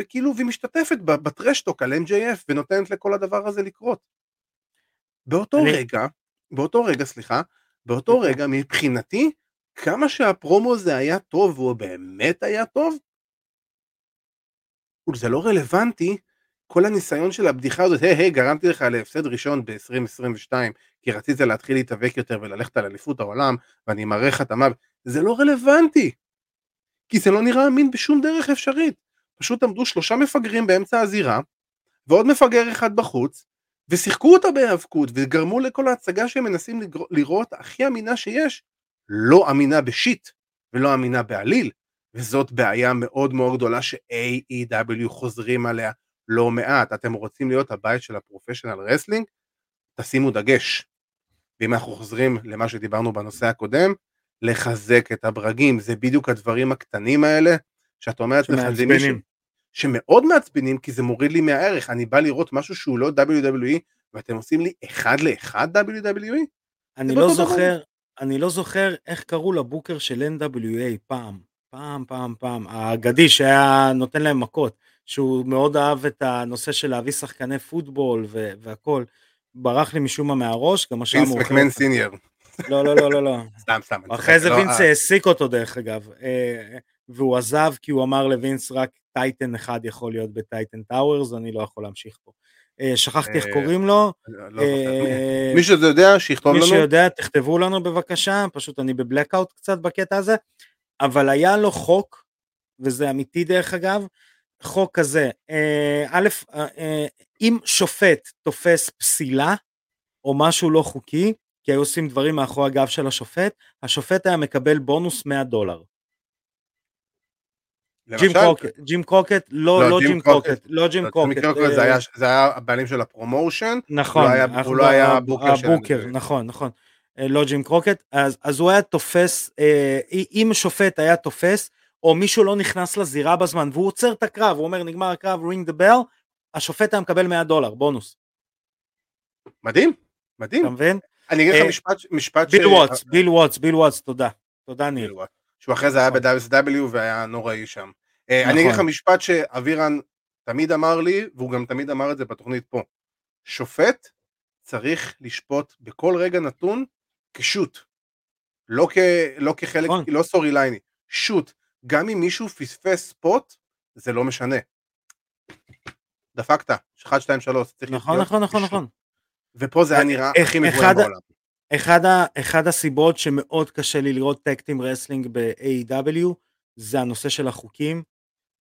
וכאילו, והיא משתתפת בטרשטוק על MJF, ונותנת לכל הדבר הזה לקרות. באותו אני- רגע, באותו רגע, סליחה, באותו רגע, מבחינתי, כמה שהפרומו הזה היה טוב, והוא באמת היה טוב, זה לא רלוונטי, כל הניסיון של הבדיחה הזאת, היי, היי, גרמתי לך להפסד ראשון ב-2022, כי רצית להתחיל להתאבק יותר וללכת על אליפות העולם, ואני מראה לך את המוות, זה לא רלוונטי. כי זה לא נראה אמין בשום דרך אפשרית. פשוט עמדו שלושה מפגרים באמצע הזירה, ועוד מפגר אחד בחוץ, ושיחקו אותה בהיאבקות, וגרמו לכל ההצגה שהם מנסים לראות הכי אמינה שיש, לא אמינה בשיט, ולא אמינה בעליל, וזאת בעיה מאוד מאוד גדולה ש-AEW חוזרים עליה לא מעט. אתם רוצים להיות הבית של ה professional wrestling? תשימו דגש. ואם אנחנו חוזרים למה שדיברנו בנושא הקודם, לחזק את הברגים, זה בדיוק הדברים הקטנים האלה, שאת אומרת זה מישהו שמאוד מעצבנים, כי זה מוריד לי מהערך, אני בא לראות משהו שהוא לא WWE, ואתם עושים לי אחד לאחד WWE? אני לא זוכר, אני לא זוכר איך קראו ל booker של NWA פעם, פעם, פעם, פעם, האגדי שהיה נותן להם מכות, שהוא מאוד אהב את הנושא של להביא שחקני פוטבול והכל, ברח לי משום מה מהראש, גם מאוחרת. וינס מקמן senior. לא, לא, לא, לא, לא. סתם, סתם. אחרי זה לא, וינס אה. העסיק אותו דרך אגב, אה, והוא עזב כי הוא אמר לווינס רק titan אחד יכול להיות ב Titan Towers, אני לא יכול להמשיך פה. אה, שכחתי איך קוראים לו. לא מי שזה יודע, שיכתוב לנו. מי שיודע, תכתבו לנו בבקשה, פשוט אני בבלקאוט קצת בקטע הזה, אבל היה לו חוק, וזה אמיתי דרך אגב, חוק כזה, א', אם שופט תופס פסילה, או משהו לא חוקי, כי היו עושים דברים מאחורי הגב של השופט, השופט היה מקבל בונוס 100 דולר. ג'ים קרוקט, ג'ים קרוקט, לא, לא ג'ים קרוקט, לא ג'ים קרוקט. אה, זה היה הבעלים של ה promotion, נכון, הוא לא היה ה booker של ה booker, נכון, נכון, אה, לא ג'ים קרוקט, אז הוא היה תופס, אה, אם שופט היה תופס, או מישהו לא נכנס לזירה בזמן, והוא עוצר את הקרב, הוא אומר נגמר הקרב, ring the bell, השופט היה מקבל 100 דולר, בונוס. מדהים, מדהים. אתה מבין? אני אגיד לך משפט, משפט ביל וואטס, ביל וואטס, ביל וואטס, תודה. תודה ניר. שהוא אחרי זה היה נכון. ב-WSW והיה נוראי שם. נכון. אני אגיד לך נכון. משפט שאבירן תמיד אמר לי, והוא גם תמיד אמר את זה בתוכנית פה. שופט צריך לשפוט בכל רגע נתון כשוט. לא, כ, לא כחלק, נכון. לא סטורי לייני, שוט. גם אם מישהו פספס ספוט, זה לא משנה. דפקת, 1, 2, 3, צריך נכון, נכון, נכון, נכון. ופה זה היה נראה הכי מבוים בעולם. אחד, ה, אחד הסיבות שמאוד קשה לי לראות tag team wrestling ב-AEW זה הנושא של החוקים,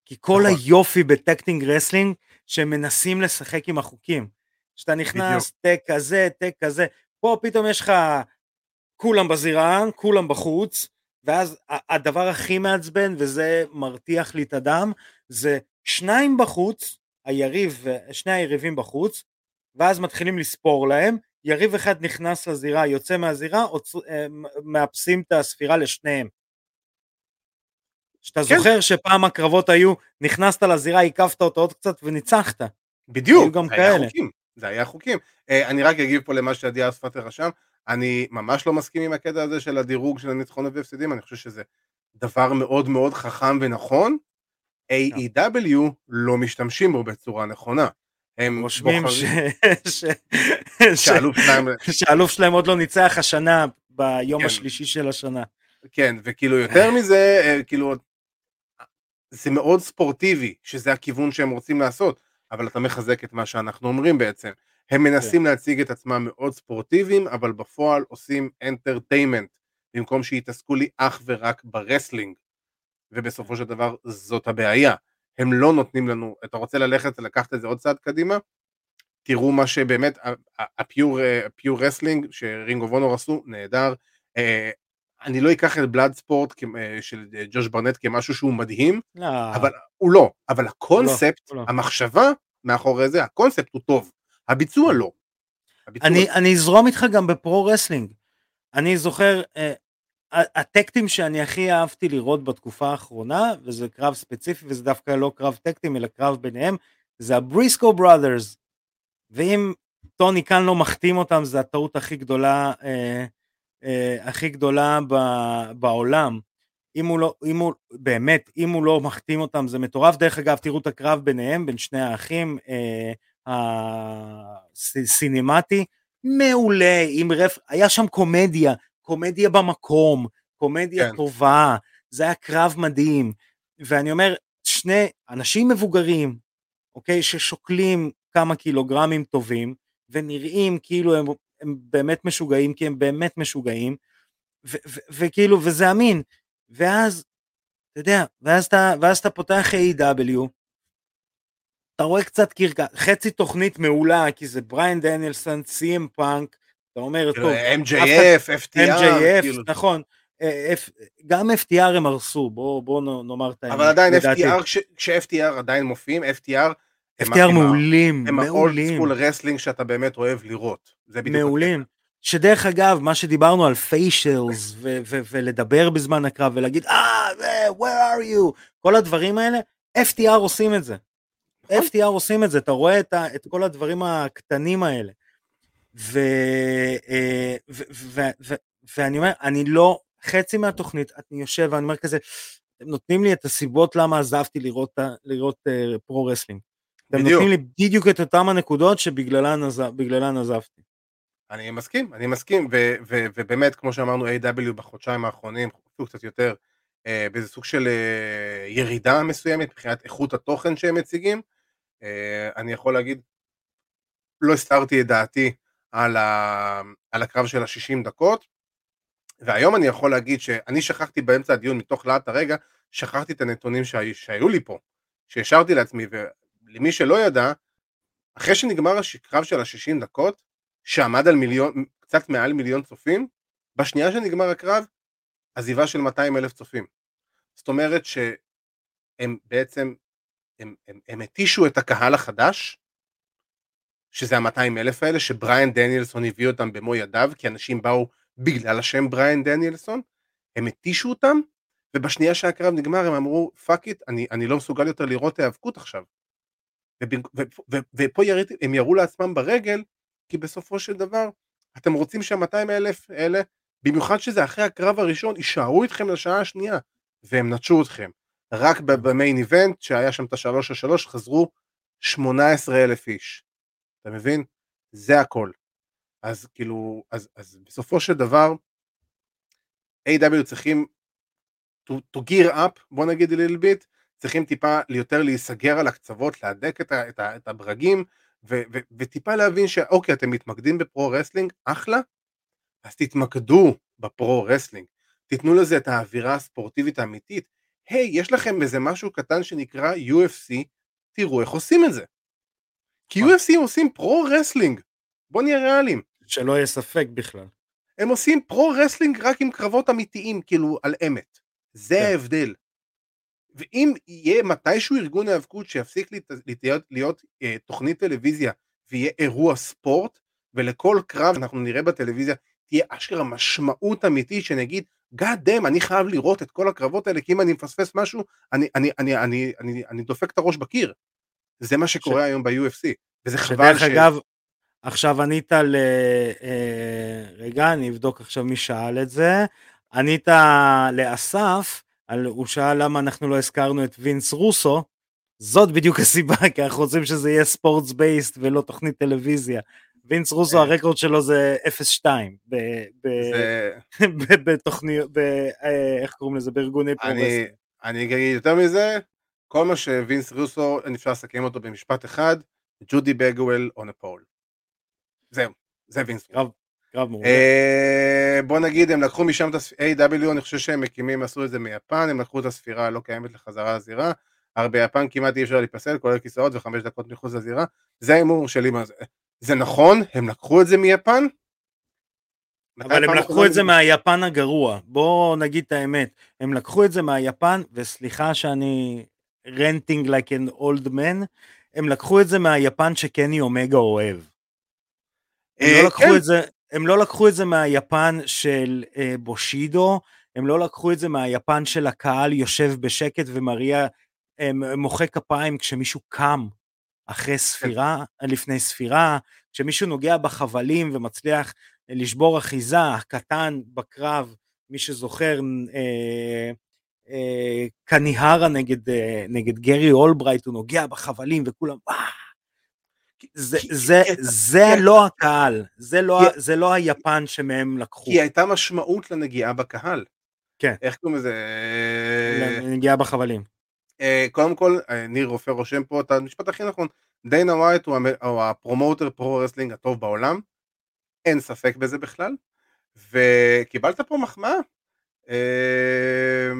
כי כל נכון. היופי ב tag team wrestling שהם מנסים לשחק עם החוקים. כשאתה נכנס, tag כזה, tag כזה, פה פתאום יש לך כולם בזירה, כולם בחוץ, ואז הדבר הכי מעצבן, וזה מרתיח לי את הדם, זה שניים בחוץ, היריב, שני היריבים בחוץ, ואז מתחילים לספור להם, יריב אחד נכנס לזירה, יוצא מהזירה, אה, מאפסים את הספירה לשניהם. שאתה כן. זוכר שפעם הקרבות היו, נכנסת לזירה, עיקפת אותו עוד קצת וניצחת. בדיוק, זה היה חוקים, זה היה חוקים. אה, אני רק אגיב פה למה שעדי אספת רשם, אני ממש לא מסכים עם הקטע הזה של הדירוג של הניצחונות והפסדים, אני חושב שזה דבר מאוד מאוד חכם ונכון. AEW לא משתמשים בו בצורה נכונה. הם רושמים שהאלוף שלהם עוד לא ניצח השנה ביום כן. השלישי של השנה. כן, וכאילו יותר מזה, אה, כאילו, זה מאוד ספורטיבי, שזה הכיוון שהם רוצים לעשות, אבל אתה מחזק את מה שאנחנו אומרים בעצם. הם מנסים כן. להציג את עצמם מאוד ספורטיביים, אבל בפועל עושים אנטרטיימנט, במקום שיתעסקו לי אך ורק ב wrestling. ובסופו של דבר זאת הבעיה. הם לא נותנים לנו, אתה רוצה ללכת ולקחת את זה עוד צעד קדימה? תראו מה שבאמת, ה pure wrestling ש Ring of Honor עשו, נהדר. אה, אני לא אקח את Bloodsport אה, של ג'וש ברנט כמשהו שהוא מדהים, לא. אבל הוא לא, אבל הקונספט, לא, לא. המחשבה מאחורי זה, הקונספט הוא טוב, הביצוע לא. הביצוע אני, לא. אני אזרום איתך גם ב pro wrestling. אני זוכר, אה, ה tag team שאני הכי אהבתי לראות בתקופה האחרונה, וזה קרב ספציפי, וזה דווקא לא קרב tag team, אלא קרב ביניהם, זה ה Briscoe Brothers. ואם טוני קאן לא מחתים אותם, זה הטעות הכי גדולה, אה, אה, הכי גדולה ב, בעולם. אם הוא לא, אם הוא, באמת, אם הוא לא מחתים אותם, זה מטורף. דרך אגב, תראו את הקרב ביניהם, בין שני האחים, אה, הסינמטי, מעולה, עם רף, היה שם קומדיה, קומדיה במקום, קומדיה כן. טובה, זה היה קרב מדהים, ואני אומר, שני אנשים מבוגרים, אוקיי, ששוקלים כמה קילוגרמים טובים, ונראים כאילו הם, הם באמת משוגעים, כי הם באמת משוגעים, ו- ו- וכאילו, וזה אמין, ואז, אתה יודע, ואז אתה, ואז אתה פותח A.W, אתה רואה קצת קרקע, חצי תוכנית מעולה, כי זה בריין דניאלסון, סי.אם פאנק, אתה אומר, כאילו, טוב, MJF, FTR, MJF, כאילו. נכון, אה, גם FTR הם הרסו, בוא, בוא נ- נאמר את האמת. אבל עדיין. FTR, כש- כש-FTR עדיין מופיעים, FTR FTR הם ה- מעולים, הם מעולים, school wrestling שאתה באמת אוהב לראות. זה בדיוק מעולים. שדרך אגב, מה שדיברנו על facials ולדבר בזמן הקרב ולהגיד, אה, where are you, כל הדברים האלה, FTR עושים את זה. FTR עושים את זה, אתה רואה את, ה, את כל הדברים הקטנים האלה. ו, אה, ו, ו, ו, ואני אומר, אני לא, חצי מהתוכנית, אני יושב ואני אומר כזה, אתם נותנים לי את הסיבות למה עזבתי לראות, לראות uh, pro-wrestling. אתם בדיוק. נותנים לי בדיוק את אותם הנקודות שבגללן עזב, בגללן עזבתי. אני מסכים, אני מסכים, ו- ו- ובאמת, כמו שאמרנו, AEW בחודשיים האחרונים, אפילו קצת יותר, אה, באיזה סוג של אה, ירידה מסוימת מבחינת איכות התוכן שהם מציגים. אה, אני יכול להגיד, לא הסתרתי את דעתי על, ה- על הקרב של ה-60 דקות, והיום אני יכול להגיד שאני שכחתי באמצע הדיון, מתוך להט הרגע, שכחתי את הנתונים שהיו, שהיו לי פה, שהשארתי לעצמי, ולמי שלא ידע, אחרי שנגמר הקרב של ה-60 דקות, שעמד על מיליון, קצת מעל מיליון צופים, בשנייה שנגמר הקרב, עזיבה של 200 אלף צופים. זאת אומרת שהם בעצם, הם, הם, הם התישו את הקהל החדש, שזה ה-200 אלף האלה, שבריאן דניאלסון הביא אותם במו ידיו, כי אנשים באו בגלל השם בריאן דניאלסון, הם התישו אותם, ובשנייה שהקרב נגמר הם אמרו, fuck it, אני, אני לא מסוגל יותר לראות היאבקות עכשיו. ופה יריתי, הם ירו לעצמם ברגל, כי בסופו של דבר, אתם רוצים שה-200 אלף האלה, במיוחד שזה אחרי הקרב הראשון, יישארו איתכם לשעה השנייה, והם נטשו אתכם. רק במיין איבנט, שהיה שם את השלוש השלוש, חזרו 18 אלף איש. אתה מבין? זה הכל. אז כאילו, אז, אז בסופו של דבר, A.W. צריכים to, to gear up, בוא נגיד a little bit, צריכים טיפה יותר להיסגר על הקצוות, להדק את, ה, את, ה, את הברגים, ו, ו, וטיפה להבין שאוקיי, אתם מתמקדים ב pro wrestling, אחלה, אז תתמקדו ב pro wrestling, תיתנו לזה את האווירה הספורטיבית האמיתית. היי, יש לכם איזה משהו קטן שנקרא UFC, תראו איך עושים את זה. כי. UFC עושים pro wrestling, בוא נהיה ריאליים. שלא יהיה ספק בכלל. הם עושים pro wrestling רק עם קרבות אמיתיים, כאילו על אמת. זה כן. ההבדל. ואם יהיה מתישהו ארגון היאבקות שיפסיק להיות, להיות, להיות אה, תוכנית טלוויזיה ויהיה אירוע ספורט, ולכל קרב אנחנו נראה בטלוויזיה תהיה אשכרה משמעות אמיתית שנגיד, God damn, אני חייב לראות את כל הקרבות האלה, כי אם אני מפספס משהו, אני, אני, אני, אני, אני, אני דופק את הראש בקיר. זה מה שקורה ש... היום ב-UFC, וזה חבל שדרך אגב, עכשיו ענית ל... אה, רגע, אני אבדוק עכשיו מי שאל את זה. ענית לאסף, על... הוא שאל למה אנחנו לא הזכרנו את וינס רוסו. זאת בדיוק הסיבה, כי אנחנו רוצים שזה יהיה sports based ולא תוכנית טלוויזיה. וינס רוסו אה. הרקורד שלו זה 0-2 ב- ב- זה... ב- בתוכניות, אה, איך קוראים לזה, בארגוני אני, פרוגרסים. אני אגיד יותר מזה, כל מה שווינס רוסו, אפשר לסכם אותו במשפט אחד, ג'ודי בגוול on a pole. זהו, זה וינס רוסו. קרב מעולה. אה, בוא נגיד, הם לקחו משם את ה-AEW, אני חושב שהם מקימים, עשו את זה מיפן, הם לקחו את הספירה הלא קיימת לחזרה לזירה, הרי ביפן כמעט אי אפשר להיפסל, כולל כיסאות וחמש דקות מחוץ לזירה, זה ההימור שלי מה זה. זה נכון, הם לקחו את זה מיפן? אבל הם לקחו את זה מהיפן הגרוע, בואו נגיד את האמת, הם לקחו את זה מהיפן, וסליחה שאני ranting like an old man, הם לקחו את זה מהיפן שקני אומגה אוהב. הם אה, לא לקחו כן. את זה, הם לא לקחו את זה מהיפן של אה, בושידו, הם לא לקחו את זה מהיפן של הקהל יושב בשקט ומריע, אה, מוחא כפיים כשמישהו קם אחרי ספירה, לפני ספירה, כשמישהו נוגע בחבלים ומצליח לשבור אחיזה, הקטן בקרב, מי שזוכר, אה, אה, קניהרה נגד, אה, נגד גרי אולברייט, הוא נוגע בחבלים וכולם, אה, כי- זה, זה, זה לא הקהל, זה לא, זה לא היפן שמהם לקחו. כי הייתה משמעות לנגיעה בקהל. כן. איך קוראים לזה? נגיעה בחבלים. אה, קודם כל, אה, ניר רופא רושם פה את המשפט הכי נכון, דיינה ווייט הוא המ- הוא ה promoter pro-wrestling הטוב בעולם, אין ספק בזה בכלל, וקיבלת פה מחמאה. אה,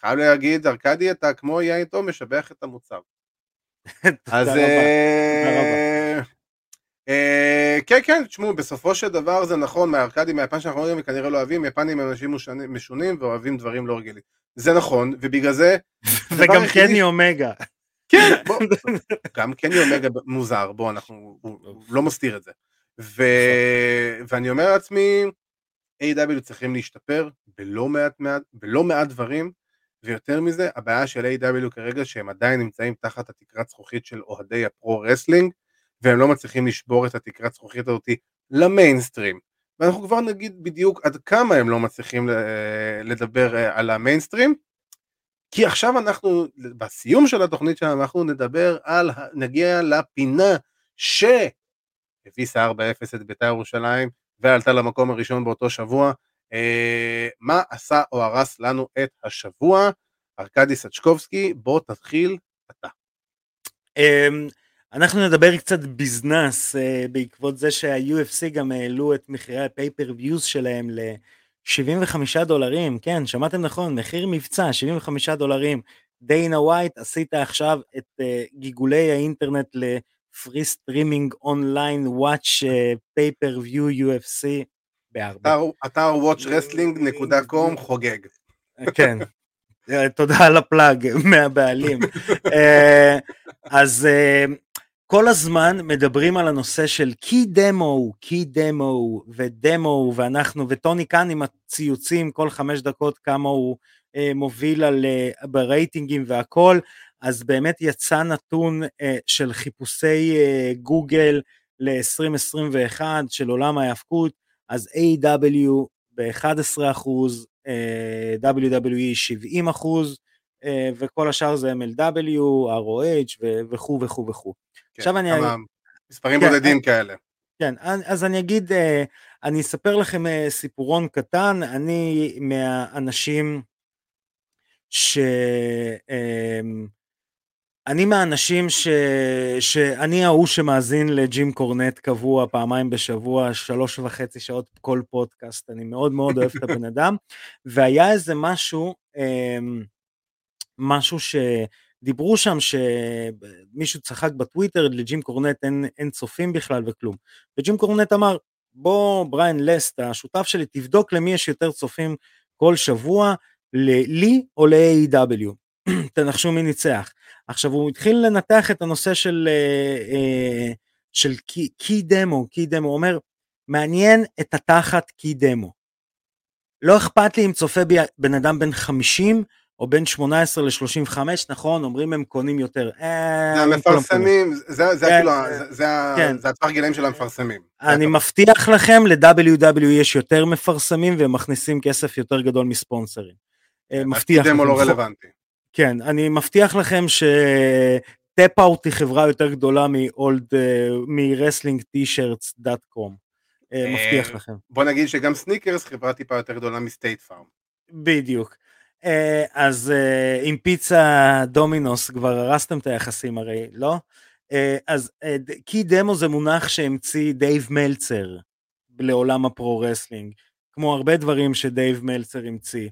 חייב להגיד, ארכדי, אתה כמו יין טוב, משבח את המוצר. אז... תודה רבה. אה, כן, כן, תשמעו, בסופו של דבר זה נכון, מהארכדים, מהיפן שאנחנו רואים, כנראה לא אוהבים, יפנים הם אנשים משונים- ואוהבים דברים לא רגילים. זה נכון, ובגלל זה... וגם קני אומגה. כן, בוא, גם קני אומגה מוזר, בוא, אנחנו, הוא, הוא לא מסתיר את זה. ו, ואני אומר לעצמי, AEW צריכים להשתפר בלא מעט, מעט, בלא מעט דברים, ויותר מזה, הבעיה של AEW כרגע שהם עדיין נמצאים תחת התקרת זכוכית של אוהדי ה pro-wrestling, והם לא מצליחים לשבור את התקרת זכוכית הזאתי למיינסטרים. ואנחנו כבר נגיד בדיוק עד כמה הם לא מצליחים ל- לדבר אה, על המיינסטרים, כי עכשיו אנחנו, בסיום של התוכנית שלנו, אנחנו נדבר על, נגיע לפינה שהביסה 4-0 את בית"ר ירושלים ועלתה למקום הראשון באותו שבוע. אה, מה עשה או הרס לנו את השבוע? ארכדי סצ'קובסקי, בוא תתחיל אתה. אמ, אנחנו נדבר קצת ביזנס אה, בעקבות זה שה-UFC גם העלו את מחירי ה pay-per-views שלהם ל-75 דולרים, כן, שמעתם נכון, מחיר מבצע, 75 דולרים. דיינה ווייט, עשית עכשיו את אה, גיגולי האינטרנט ל free streaming online watch pay-per-view UFC בהרבה. אתר- watchwrestling.com חוגג. כן. אה, תודה על ה plug מהבעלים. אז כל הזמן מדברים על הנושא של key demo, key demo ו demo, ואנחנו, וטוני כאן עם הציוצים כל חמש דקות כמה הוא אה, מוביל על, אה, ברייטינגים והכל, אז באמת יצא נתון אה, של חיפושי אה, גוגל ל-2021 של עולם ההיאבקות, אז A.W. ב-11 אחוז, אה, WWE 70 אחוז, אה, וכל השאר זה MLW, ROH ו- וכו' וכו' וכו'. עכשיו אני- כן, מספרים כן, בודדים כאלה. כן, אז אני אגיד, אה, אני אספר לכם אה, סיפורון קטן, אני מהאנשים ש... אמ, אני מהאנשים ש... שאני ההוא שמאזין לג'ים קורנט קבוע פעמיים בשבוע, שלוש וחצי שעות כל פודקאסט, אני מאוד מאוד אוהב את הבן אדם, והיה איזה משהו, אמ, משהו שדיברו שם שמישהו צחק בטוויטר, לג'ים קורנט אין, אין צופים בכלל וכלום, וג'ים קורנט אמר, בוא בריין לסט, השותף שלי, תבדוק למי יש יותר צופים כל שבוע, לי או ל-AEW. תנחשו מי ניצח. עכשיו הוא התחיל לנתח את הנושא של, אה, אה, של קי, קי דמו, קי דמו, הוא אומר, מעניין את התחת קי דמו. לא אכפת לי אם צופה בי בן אדם בן 50 או בין 18 ל-35, נכון, אומרים הם קונים יותר. אה, זה. המפרסמים, זה כן, כאילו, אה, זה- זה ה- כן. הטווח גילאים של המפרסמים. אני מבטיח לכם, ל-WWE יש יותר מפרסמים והם מכניסים כסף יותר גדול מספונסרים. אה, מבטיח לכם. לא רלוונטי. כן, אני מבטיח לכם ש TapouT היא חברה יותר גדולה מ-old, מ-wrestling-t-shirts.com. אה, מבטיח לכם. בוא נגיד שגם סניקרס חברה טיפה יותר גדולה מ State Farm. בדיוק. אה, אז אה, עם פיצה דומינוס כבר הרסתם את היחסים הרי, לא? אה, אז key demo זה מונח שהמציא דייב מלצר לעולם ה pro-wrestling, כמו הרבה דברים שדייב מלצר המציא.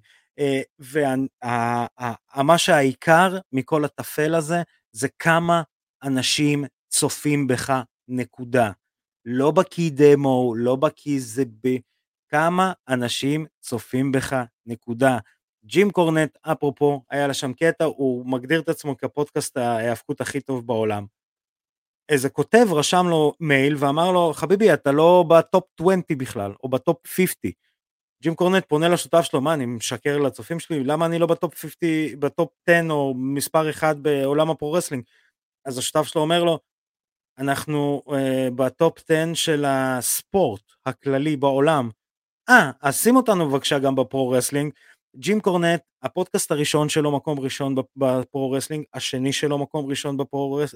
ומה שהעיקר מכל הטפל הזה, זה כמה אנשים צופים בך, נקודה. לא ב key demo, לא ב key זה ב... כמה אנשים צופים בך, נקודה. ג'ים קורנט, אפרופו, היה לה שם קטע, הוא מגדיר את עצמו כפודקאסט ההיאבקות הכי טוב בעולם. איזה כותב רשם לו מייל ואמר לו, חביבי, אתה לא בטופ 20 בכלל, או בטופ 50. ג'ים קורנט פונה לשותף שלו, מה, אני משקר לצופים שלי? למה אני לא בטופ 50, בטופ 10 או מספר 1 בעולם ה pro-wrestling? אז השותף שלו אומר לו, אנחנו אה, בטופ 10 של הספורט הכללי בעולם. אה, אז שים אותנו בבקשה גם ב pro-wrestling. ג'ים קורנט, הפודקאסט הראשון שלו מקום ראשון ב pro-wrestling, השני שלו מקום ראשון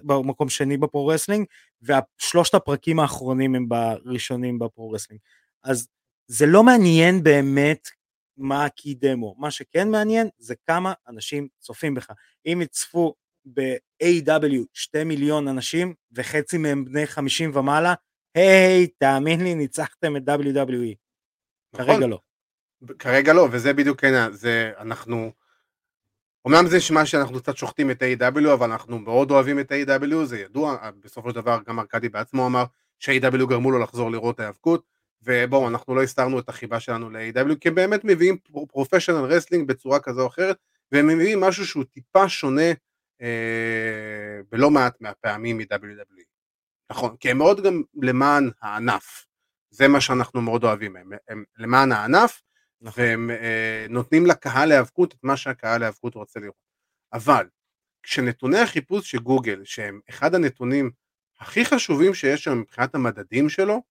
במקום שני ב pro-wrestling, והשלושת הפרקים האחרונים הם בראשונים ב pro-wrestling. אז זה לא מעניין באמת מה ה key demo, מה שכן מעניין זה כמה אנשים צופים בך. אם יצפו ב-AW 2 מיליון אנשים וחצי מהם בני 50 ומעלה, היי, תאמין לי, ניצחתם את WWE. נכון. כרגע לא. כרגע לא, וזה בדיוק העניין, זה אנחנו... אמנם זה נשמע שאנחנו קצת שוחטים את A.W, אבל אנחנו מאוד אוהבים את A.W, זה ידוע, בסופו של דבר גם ארכדי בעצמו אמר ש-A.W גרמו לו לחזור לראות ההיאבקות, ובואו, אנחנו לא הסתרנו את החיבה שלנו ל-A.W, כי הם באמת מביאים professional wrestling בצורה כזו או אחרת, והם מביאים משהו שהוא טיפה שונה אה, בלא מעט מהפעמים מ-WWE. נכון, כי הם מאוד גם למען הענף, זה מה שאנחנו מאוד אוהבים, הם, הם למען הענף, נכון. והם אה, נותנים לקהל להיאבקות את מה שהקהל להיאבקות רוצה לראות. אבל כשנתוני החיפוש של גוגל, שהם אחד הנתונים הכי חשובים שיש שם מבחינת המדדים שלו,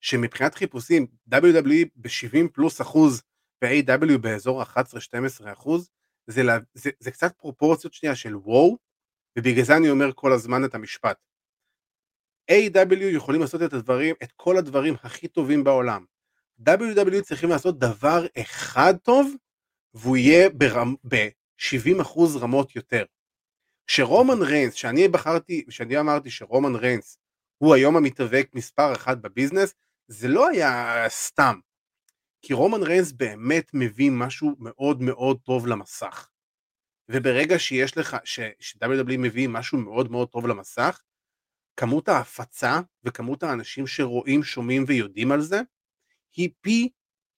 שמבחינת חיפושים WWE ב-70 פלוס אחוז ו-AW באזור ה-11-12 אחוז, זה, זה, זה קצת פרופורציות שנייה של וואו, ובגלל זה אני אומר כל הזמן את המשפט. A.W. יכולים לעשות את הדברים, את כל הדברים הכי טובים בעולם. WWE צריכים לעשות דבר אחד טוב, והוא יהיה ב-70% רמות יותר. כשרומן ריינס, שאני בחרתי, כשאני אמרתי שרומן ריינס הוא היום המתאבק מספר אחת בביזנס, זה לא היה סתם. כי רומן ריינס באמת מביא משהו מאוד מאוד טוב למסך. וברגע שיש לך, ש-WWE מביא משהו מאוד מאוד טוב למסך, כמות ההפצה וכמות האנשים שרואים, שומעים ויודעים על זה, היא פי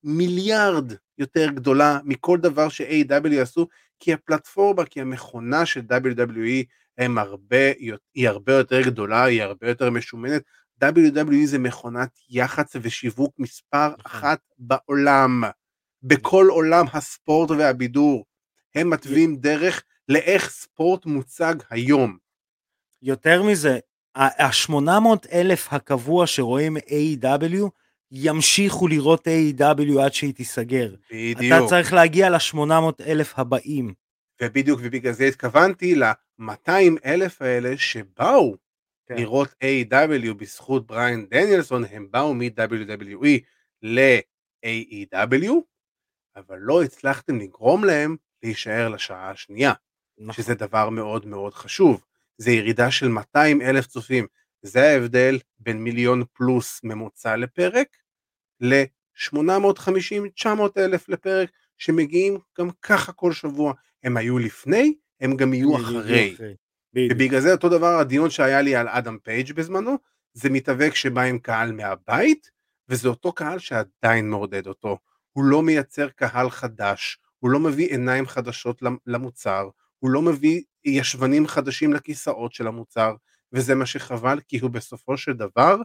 מיליארד יותר גדולה מכל דבר ש-AW עשו, כי הפלטפורמה, כי המכונה של WWE הם הרבה, היא הרבה יותר גדולה, היא הרבה יותר משומנת. WWE זה מכונת יח"צ ושיווק מספר נכון. אחת בעולם, בכל עולם הספורט והבידור. הם מתווים דרך לאיך ספורט מוצג היום. יותר מזה, ה-800 אלף הקבוע שרואים A.W. ימשיכו לראות A.W. עד שהיא תיסגר. בדיוק. אתה צריך להגיע ל-800 אלף הבאים. ובדיוק, ובגלל זה התכוונתי ל-200 אלף האלה שבאו כן. לראות A.W. בזכות בריין דניאלסון, הם באו מ-WWE ל-AEW, אבל לא הצלחתם לגרום להם להישאר לשעה השנייה, נכון. שזה דבר מאוד מאוד חשוב. זה ירידה של 200 אלף צופים. זה ההבדל בין מיליון פלוס ממוצע לפרק ל-850-900 אלף לפרק שמגיעים גם ככה כל שבוע. הם היו לפני, הם גם יהיו אחרי. ובגלל זה אותו דבר הדיון שהיה לי על אדם פייג' בזמנו, זה מתאבק שבא עם קהל מהבית, וזה אותו קהל שעדיין מעודד אותו. הוא לא מייצר קהל חדש, הוא לא מביא עיניים חדשות למוצר, הוא לא מביא ישבנים חדשים לכיסאות של המוצר, וזה מה שחבל, כי הוא בסופו של דבר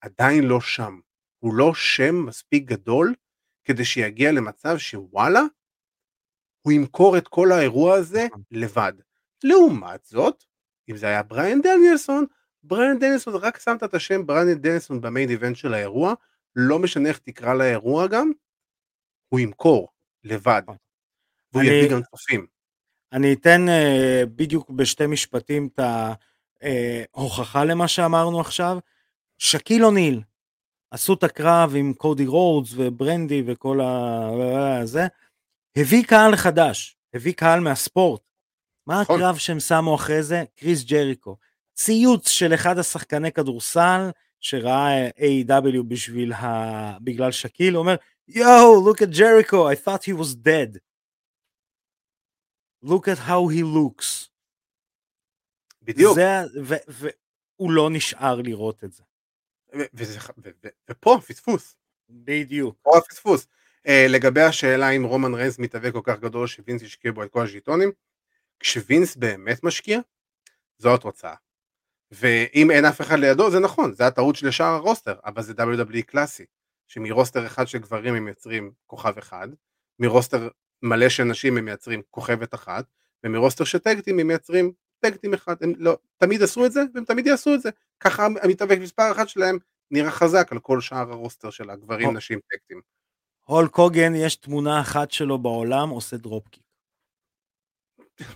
עדיין לא שם. הוא לא שם מספיק גדול כדי שיגיע למצב שוואלה, הוא ימכור את כל האירוע הזה נכון. לבד. לעומת זאת, אם זה היה בריאן דניאלסון, בריאן דניאלסון, רק שמת את השם בריאן דניאלסון במיין איבנט של האירוע, לא משנה איך תקרא לאירוע גם, הוא ימכור לבד. נכון. והוא יביא גם צופים. אני אתן uh, בדיוק בשתי משפטים את ההוכחה אה, למה שאמרנו עכשיו. שקיל אוניל, עשו את הקרב עם קודי רודס וברנדי וכל הזה, הביא קהל חדש, הביא קהל מהספורט. מה נכון. הקרב שהם שמו אחרי זה? קריס ג'ריקו. ציוץ של אחד השחקני כדורסל שראה A.W. בשביל ה... בגלל שקיל, הוא אומר, יואו, look at Jericho, I thought he was dead. look at how he looks. בדיוק. והוא לא נשאר לראות את זה. ופה הפספוס. בדיוק. פה הפספוס. Uh, לגבי השאלה אם רומן ריינס מתהווה כל כך גדול שווינס ישקיע בו את כל הז'יטונים, כשווינס באמת משקיע, זו התוצאה. ואם אין אף אחד לידו זה נכון, זה הטעות של שאר הרוסטר, אבל זה WWE קלאסי, שמרוסטר אחד של גברים הם מייצרים כוכב אחד, מרוסטר מלא של נשים הם מייצרים כוכבת אחת, ומרוסטר של טקטים הם מייצרים טקטים אחד, הם לא, תמיד עשו את זה, והם תמיד יעשו את זה, ככה המתאבק מספר אחת שלהם נראה חזק על כל שאר הרוסטר של הגברים, נשים, טקטים. הולק הוגן, יש תמונה אחת שלו בעולם עושה דרופקיק.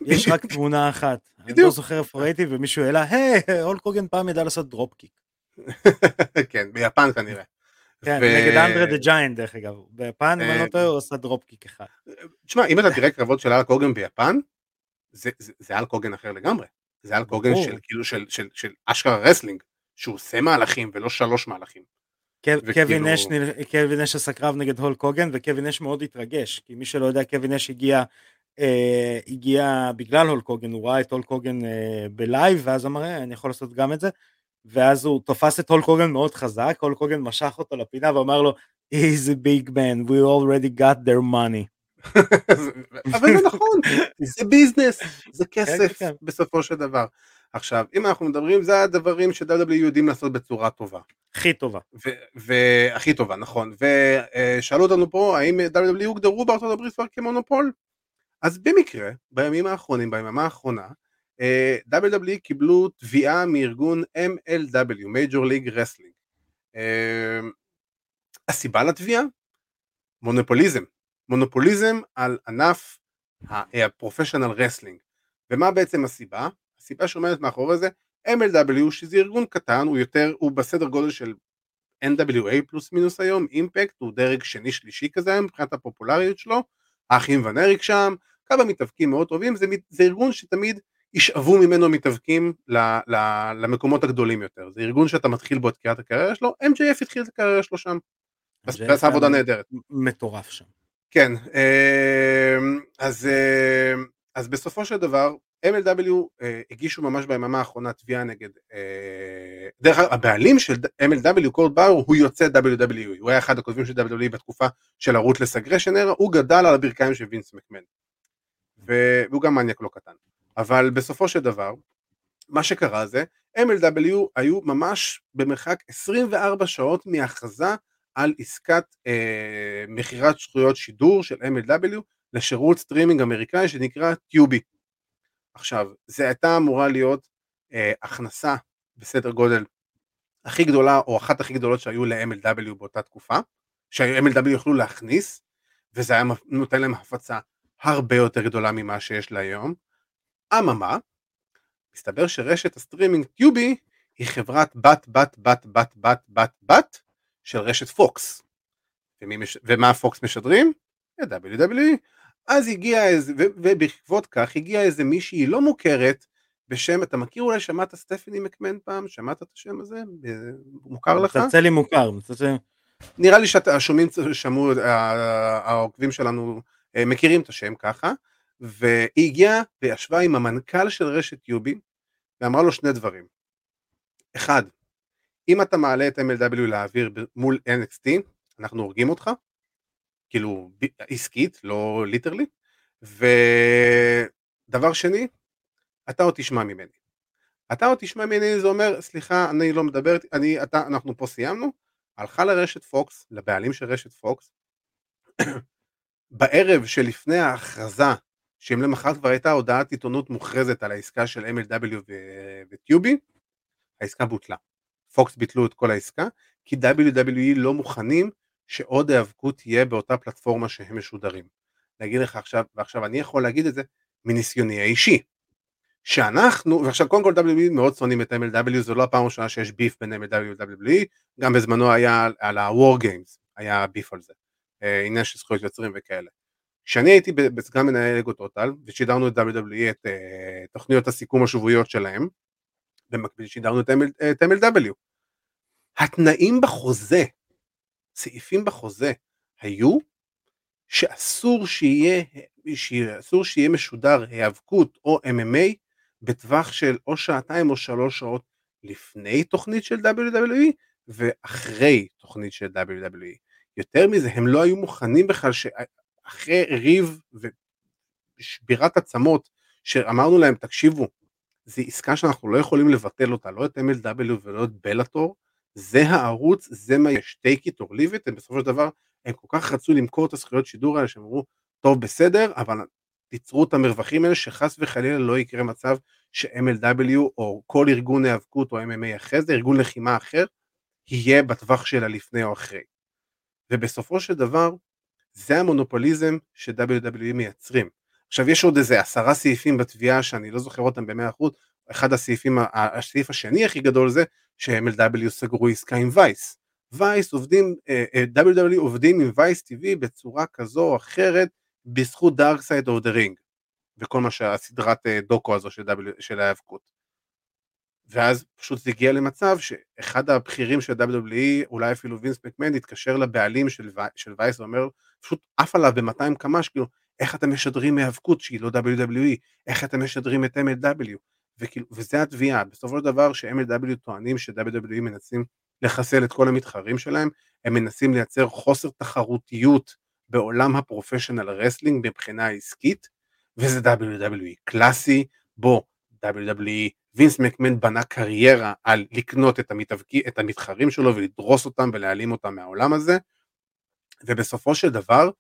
יש רק תמונה אחת. אני לא. זוכר איפה ראיתי ומישהו העלה, היי, הולק הוגן פעם ידע לעשות דרופקיק. כן, ביפן כנראה. כן, נגד אנדרה דה ג'יינט דרך אגב. ביפן, אם אני לא אה, טועה, הוא עושה dropkick אחד. תשמע, אם אתה תראה קרבות של האלק הוגן ביפן, זה- זה זה הוגן אחר לגמרי. זה האלק הוגן ברור. של כאילו של- של- של אשכרה wrestling, שהוא עושה מהלכים ולא שלוש מהלכים. קווין נל- קווין נש עשה קרב נגד הולק הוגן וקווין נש מאוד התרגש כי מי שלא יודע קווין נש הגיע אה, הגיע בגלל הולק הוגן הוא ראה את הולק הוגן אה, בלייב ואז אמר "אה, אני יכול לעשות גם את זה ואז הוא תפס את הולק הוגן מאוד חזק הולק הוגן משך אותו לפינה ואמר לו he's a big man we already got their money. אבל זה נכון, זה ביזנס, זה כסף כן, כן. בסופו של דבר. עכשיו, אם אנחנו מדברים, זה הדברים ש-WWE יודעים לעשות בצורה טובה. הכי טובה. והכי טובה, נכון. ושאלו אותנו פה, האם WWE הוגדרו בארצות הברית כבר כמונופול? אז במקרה, בימים האחרונים, ביממה האחרונה, אה, WWE קיבלו תביעה מארגון MLW, Major League Wrestling. אה, הסיבה לתביעה? מונופוליזם. מונופוליזם על ענף ה professional wrestling. ומה בעצם הסיבה? הסיבה שעומדת מאחורי זה, MLW שזה ארגון קטן, הוא יותר, הוא בסדר גודל של NWA פלוס מינוס היום, Impact הוא דרג שני שלישי כזה היום מבחינת הפופולריות שלו, האחים ונריק שם, כמה מתאבקים מאוד טובים, זה, זה ארגון שתמיד ישאבו ממנו מתאבקים ל, ל, למקומות הגדולים יותר, זה ארגון שאתה מתחיל בו את קריאת הקריירה שלו, MJF התחיל את הקריירה שלו שם, ועשה עבודה נהדרת. מטורף שם. כן, אמ, אז, אמ, אז בסופו של דבר MLW אה, הגישו ממש ביממה האחרונה תביעה נגד, אה, דרך אגב הבעלים של MLW קורט באור הוא יוצא WWE, הוא היה אחד הכותבים של WWE בתקופה של ה Ruthless Aggression era, הוא גדל על הברכיים של וינס מקמן, והוא גם מניאק לא קטן, אבל בסופו של דבר מה שקרה זה MLW היו ממש במרחק 24 שעות מהכרזה על עסקת אה, מכירת זכויות שידור של MLW לשירות סטרימינג אמריקאי שנקרא Tubi. עכשיו, זה הייתה אמורה להיות אה, הכנסה בסדר גודל הכי גדולה או אחת הכי גדולות שהיו ל-MLW באותה תקופה, ש-MLW יכלו להכניס, וזה היה נותן להם הפצה הרבה יותר גדולה ממה שיש לה היום. אממה, מסתבר שרשת הסטרימינג Tubi היא חברת בת בת בת בת בת בת בת של רשת Fox. ומי מש... ומה Fox משדרים? את WWE. אז הגיע איזה, ו... ובעקבות כך הגיעה איזה מישהי לא מוכרת בשם, אתה מכיר אולי שמעת סטפני מקמן פעם? שמעת את השם הזה? ב- מוכר לך? מצלצל לי מוכר. מצלצל... נראה לי שהשומעים שמעו, ה- העוקבים שלנו אה, מכירים את השם ככה, והיא הגיעה וישבה עם המנכ"ל של רשת יובי, ואמרה לו שני דברים. אחד, אם אתה מעלה את MLW לאוויר מול NXT, אנחנו הורגים אותך, כאילו עסקית, לא ליטרלי, ודבר שני, אתה עוד תשמע ממני. אתה עוד תשמע ממני זה אומר, סליחה, אני לא מדבר, אני, אתה, אנחנו פה סיימנו, הלכה לרשת פוקס, לבעלים של רשת פוקס, בערב שלפני ההכרזה, שאם למחרת כבר הייתה הודעת עיתונות מוכרזת על העסקה של MLW וטיובי, העסקה בוטלה. פוקס ביטלו את כל העסקה, כי WWE לא מוכנים שעוד היאבקות תהיה באותה פלטפורמה שהם משודרים. להגיד לך עכשיו, ועכשיו אני יכול להגיד את זה מניסיוני האישי. שאנחנו, ועכשיו קודם כל WWE מאוד שונאים את MLW, זו לא הפעם הראשונה שיש ביף בין MLW ו-WWE, גם בזמנו היה על- ה-War Games, היה ביף על זה, אה, עניין של זכויות יוצרים וכאלה. כשאני הייתי בסגן מנהל אגו טוטל, ושידרנו את WWE, את אה, תוכניות הסיכום השבועיות שלהם, במקביל שידרנו את ML- את MLW. התנאים בחוזה, סעיפים בחוזה, היו שאסור שיהיה, שאסור שיהיה משודר היאבקות או MMA בטווח של או שעתיים או שלוש שעות לפני תוכנית של WWE ואחרי תוכנית של WWE. יותר מזה, הם לא היו מוכנים בכלל שאחרי ריב ושבירת עצמות, שאמרנו להם, תקשיבו, זו עסקה שאנחנו לא יכולים לבטל אותה, לא את MLW ולא את בלאטור, זה הערוץ, זה מה יש, take it or leave it, הם בסופו של דבר, הם כל כך רצו למכור את הזכויות שידור האלה, שהם אמרו, טוב בסדר, אבל תיצרו את המרווחים האלה, שחס וחלילה לא יקרה מצב ש-MLW או כל ארגון היאבקות או MMA אחרי זה, ארגון לחימה אחר, יהיה בטווח שלה לפני או אחרי. ובסופו של דבר, זה המונופוליזם ש-WWE מייצרים. עכשיו יש עוד איזה עשרה סעיפים בתביעה שאני לא זוכר אותם במאה אחוז, אחד הסעיפים, הסעיף השני הכי גדול זה ש-MLW סגרו עסקה עם Vice. Vice עובדים, WWE עובדים עם Vice TV בצורה כזו או אחרת בזכות Dark Side of the Ring וכל מה שהסדרת דוקו הזו של, w, של ההיאבקות. ואז פשוט זה הגיע למצב שאחד הבכירים של WWE, אולי אפילו וינס מקמן, התקשר לבעלים של, של Vice ואומר, פשוט עף עליו ב-200 קמ"ש, כאילו, איך אתם משדרים היאבקות שהיא לא WWE, איך אתם משדרים את MLW, וכאילו, וזה התביעה, בסופו של דבר ש-MLW טוענים ש-WWE מנסים לחסל את כל המתחרים שלהם, הם מנסים לייצר חוסר תחרותיות בעולם ה professional wrestling מבחינה עסקית, וזה WWE קלאסי, בו WWE, וינס מקמן בנה קריירה על לקנות את, המתאבקי, את המתחרים שלו ולדרוס אותם ולהעלים אותם מהעולם הזה, ובסופו של דבר,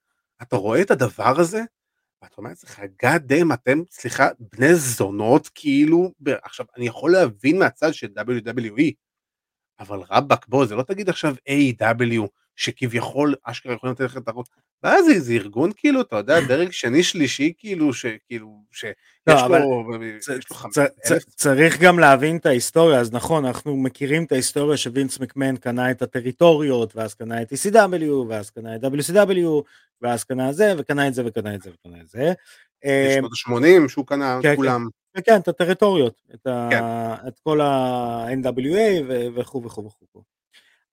אתה רואה את הדבר הזה, ואתה אומר לעצמך, God damn, אתם, סליחה, בני זונות, כאילו, עכשיו, אני יכול להבין מהצד של WWE, אבל רבאק, בוא, זה לא תגיד עכשיו A.W. שכביכול אשכרה יכולים לתת לך את הראש, ואז זה, זה ארגון כאילו, אתה יודע, דרג שני שלישי כאילו, שכאילו, שיש לא, לו, חמש אלף, צריך גם להבין את ההיסטוריה, אז נכון, אנחנו מכירים את ההיסטוריה שווינס מקמן קנה את הטריטוריות, ואז קנה את ECW, ואז קנה את WCW, ואז קנה זה, וקנה את זה, וקנה את זה, וקנה את זה. בשנות ה-80 שהוא קנה, כן, כולם, וכן, את הטריטוריות, את. כן. את כל ה-NWA וכו' וכו' וכו'.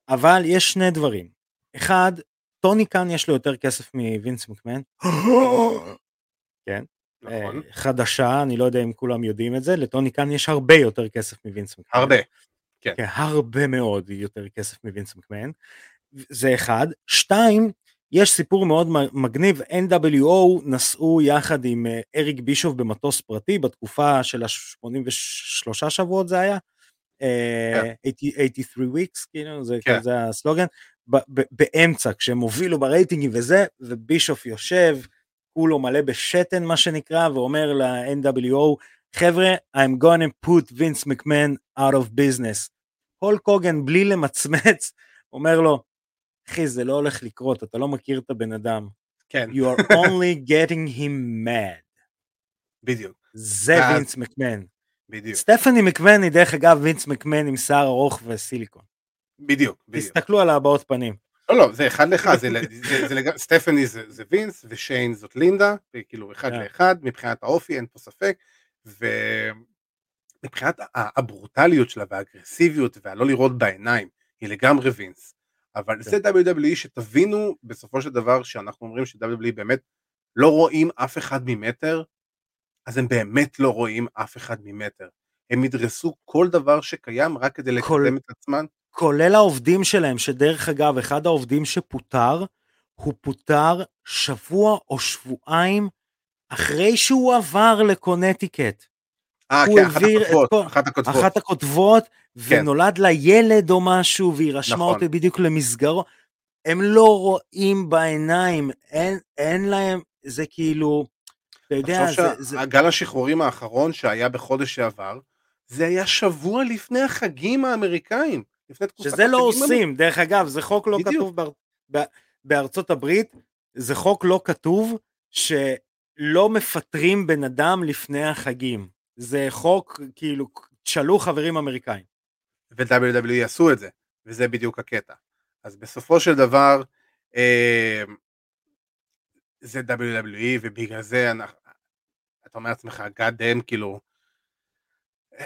אבל יש שני דברים. אחד, טוני כאן יש לו יותר כסף מווינס מקמן. כן. נכון, אה, חדשה, אני לא יודע אם כולם יודעים את זה, לטוני כאן יש הרבה יותר כסף מווינס מקמן. הרבה, כן, הרבה מאוד יותר כסף מווינס מקמן. זה אחד. שתיים, יש סיפור מאוד מגניב, NWO נסעו יחד עם אה, אריק בישוף במטוס פרטי בתקופה של ה-83 שבועות זה היה? אה, 83 weeks, כאילו, זה כן. זה הסלוגן, ב- ב- באמצע, כשהם הובילו ברייטינגים וזה, ובישוף יושב, כולו מלא בשתן מה שנקרא, ואומר ל-NWO, חבר'ה, I'm gonna put Vince McMahon out of business. הולק הוגן בלי למצמץ, אומר לו, אחי, זה לא הולך לקרות, אתה לא מכיר את הבן אדם. כן, You are only getting him mad. בדיוק, זה וינס מקמן. בדיוק, סטפני מקמן היא דרך אגב וינס מקמן עם שיער ארוך וסיליקון. בדיוק, בדיוק. תסתכלו על הבעות פנים. לא, לא, זה אחד לאחד, זה, זה, זה, לג- סטפני זה, זה וינס ושיין זאת לינדה, כאילו אחד כן. לאחד, מבחינת האופי אין פה ספק, ומבחינת הברוטליות שלה והאגרסיביות והלא לראות בעיניים, היא לגמרי וינס. אבל זה WWE שתבינו בסופו של דבר שאנחנו אומרים ש-WWE באמת לא רואים אף אחד ממטר, אז הם באמת לא רואים אף אחד ממטר. הם ידרסו כל דבר שקיים רק כדי לקדם את עצמם. כולל העובדים שלהם, שדרך אגב, אחד העובדים שפוטר, הוא פוטר שבוע או שבועיים אחרי שהוא עבר לקונטיקט. אה, כן, אחת הכותבות, כל- אחת הכותבות. אחת הכותבות, כן. ונולד לה ילד או משהו, והיא רשמה נכון. אותו בדיוק למסגרות. הם לא רואים בעיניים, אין, אין להם, זה כאילו, אתה יודע, תחשוב זה, זה, שהגל השחרורים האחרון שהיה בחודש שעבר, זה היה שבוע לפני החגים האמריקאים. לפני תקופת שזה לא עושים, דרך אגב, זה חוק לא בדיוק. כתוב באר, ב, בארצות הברית, זה חוק לא כתוב שלא מפטרים בן אדם לפני החגים. זה חוק, כאילו, תשאלו חברים אמריקאים. ו-WWE יעשו את זה, וזה בדיוק הקטע. אז בסופו של דבר, אה, זה WWE, ובגלל זה אנחנו, אתה אומר לעצמך, God damn, כאילו,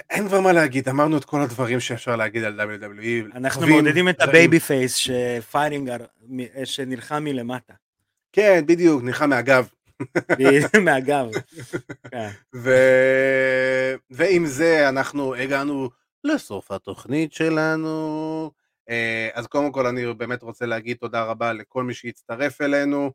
אין כבר מה להגיד, אמרנו את כל הדברים שאפשר להגיד על WWE. אנחנו טובים, מעודדים את. ה babyface שפייטינגר, מ- שנלחם מלמטה, כן, בדיוק, נלחם מהגב. מהגב. כן. ו... ועם זה אנחנו הגענו לסוף התוכנית שלנו. אה, אז קודם כל אני באמת רוצה להגיד תודה רבה לכל מי שהצטרף אלינו.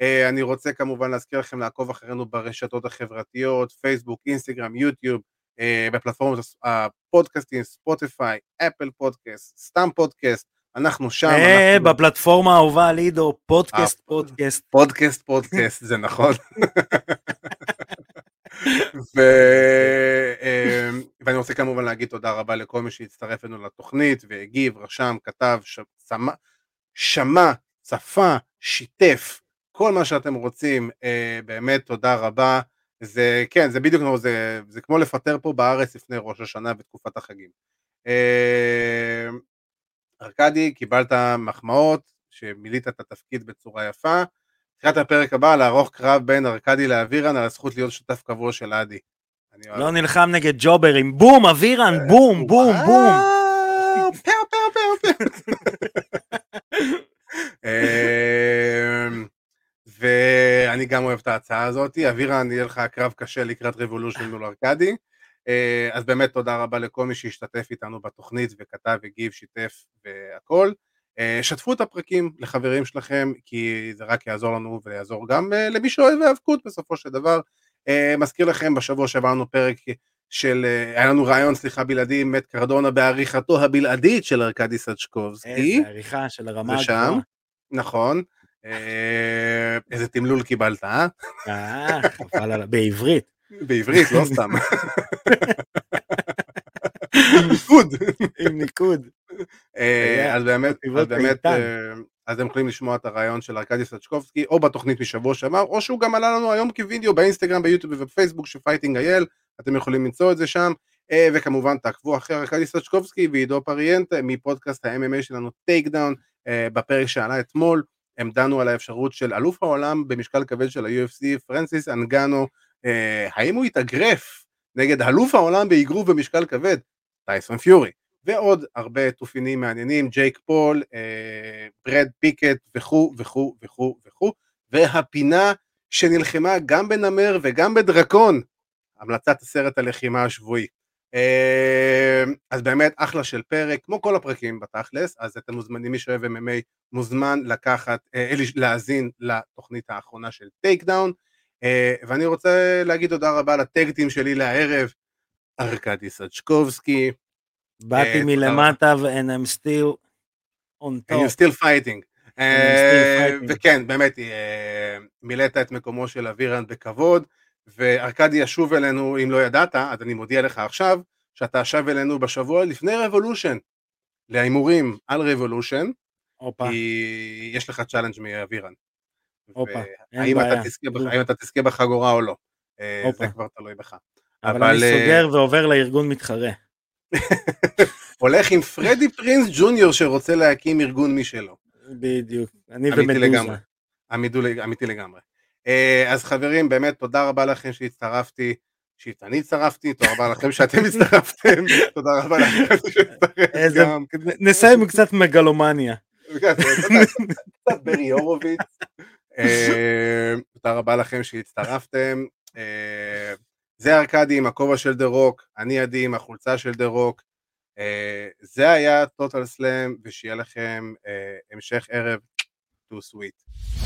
אה, אני רוצה כמובן להזכיר לכם לעקוב אחרינו ברשתות החברתיות, פייסבוק, אינסטגרם, יוטיוב, אה, בפלטפורמות הפודקאסטים, ספוטיפיי, אפל פודקאסט, סתם פודקאסט, אנחנו שם. אה, אנחנו- בפלטפורמה האהובה על עידו, פודקאסט, פודקאסט. פודקאסט פודקאסט זה נכון. ו... אמ, ואני רוצה כמובן להגיד תודה רבה לכל מי שהצטרף אלינו לתוכנית והגיב, רשם, כתב, ש... שמע, שמע, צפה, שיתף, כל מה שאתם רוצים, אה, באמת תודה רבה. זה, כן, זה בדיוק כמו, זה, זה כמו לפטר פה בארץ לפני ראש השנה בתקופת החגים. אה, ארכדי, קיבלת מחמאות, שמילאת את התפקיד בצורה יפה. לקראת הפרק הבא, לערוך קרב בין ארכדי לאבירן על הזכות להיות שותף קבוע של אדי. לא נלחם נגד ג'וברים, בום, אבירן, בום, בום, בום. וואו, פאו פאו פאו פאו. ואני גם אוהב את ההצעה הזאת, אבירן יהיה לך קרב קשה לקראת רבולושן מול ארכדי, אה, אז באמת תודה רבה לכל מי שהשתתף איתנו בתוכנית וכתב, הגיב, שיתף והכל. אה, שתפו את הפרקים לחברים שלכם, כי זה רק יעזור לנו ויעזור גם אה, למי שאוהב האבקות בסופו של דבר. מזכיר לכם, בשבוע שעבר לנו פרק של, היה לנו רעיון, סליחה, בלעדי עם מת קרדונה בעריכתו הבלעדית של ארכדי סצ'קובסקי. איזה עריכה של הרמה הגבוהה. נכון. אה, איזה תמלול קיבלת, אה? אה, חבל. בעברית. בעברית, לא סתם. עם ניקוד. עם ניקוד. אה, אז באמת, אז באמת. אה, אז אתם יכולים לשמוע את הריאיון של ארכדי סצ'קובסקי, או בתוכנית משבוע שעבר, או שהוא גם עלה לנו היום כווידאו באינסטגרם, ביוטיוב ובפייסבוק של Fighting IL, אתם יכולים למצוא את זה שם, וכמובן תעקבו אחרי ארכדי סצ'קובסקי ועידו פריאנטה מפודקאסט ה-MMA שלנו Takedown, בפרק שעלה אתמול, הם דנו על האפשרות של אלוף העולם במשקל כבד של ה-UFC, פרנסיס אנגנו, אה, האם הוא יתאגרף נגד אלוף העולם באגרוף במשקל כבד, טייסון פיורי. ועוד הרבה טופיקים מעניינים, ג'ייק פול, אה, ברד פיקט וכו' וכו' וכו' וכו', והפינה שנלחמה גם בנמר וגם בדרקון, המלצת הסרט הלחימה השבועי. אה, אז באמת אחלה של פרק, כמו כל הפרקים בתכלס, אז אתם מוזמנים, מי שאוהב MMA מוזמן לקחת, אה, להאזין לתוכנית האחרונה של Takedown, אה, ואני רוצה להגיד תודה רבה ל tag team שלי לערב, ארכדי סצ'קובסקי, באתי מלמטה and I'm still on and top. fighting. אה, still fighting. וכן, באמת, מילאת את מקומו של אבירן בכבוד, וארכדי ישוב אלינו, אם לא ידעת, אז אני מודיע לך עכשיו, שאתה שב אלינו בשבוע לפני Revolution, להימורים על Revolution, כי יש לך challenge מאבירן. אין האם אתה בעיה. תזכה בח- האם אתה תזכה בחגורה או לא, אה. זה כבר תלוי בך. אבל אני אה, סוגר ועובר לארגון מתחרה. הולך עם פרדי פרינס ג'וניור שרוצה להקים ארגון משלו. בדיוק. אני ומדוזה. אמיתי לגמרי. אה, אז חברים, באמת תודה רבה לכם שהצטרפתי, שאני הצטרפתי, תודה רבה לכם שאתם הצטרפתם, תודה רבה לכם שהצטרפתם. נסיים עם קצת מגלומניה. קצת ברי הורוביץ. אה, תודה רבה לכם שהצטרפתם. אה, זה ארכדי עם הכובע של The Rock, אני עדי עם החולצה של The Rock. זה היה Total Slam, ושיהיה לכם המשך ערב too sweet.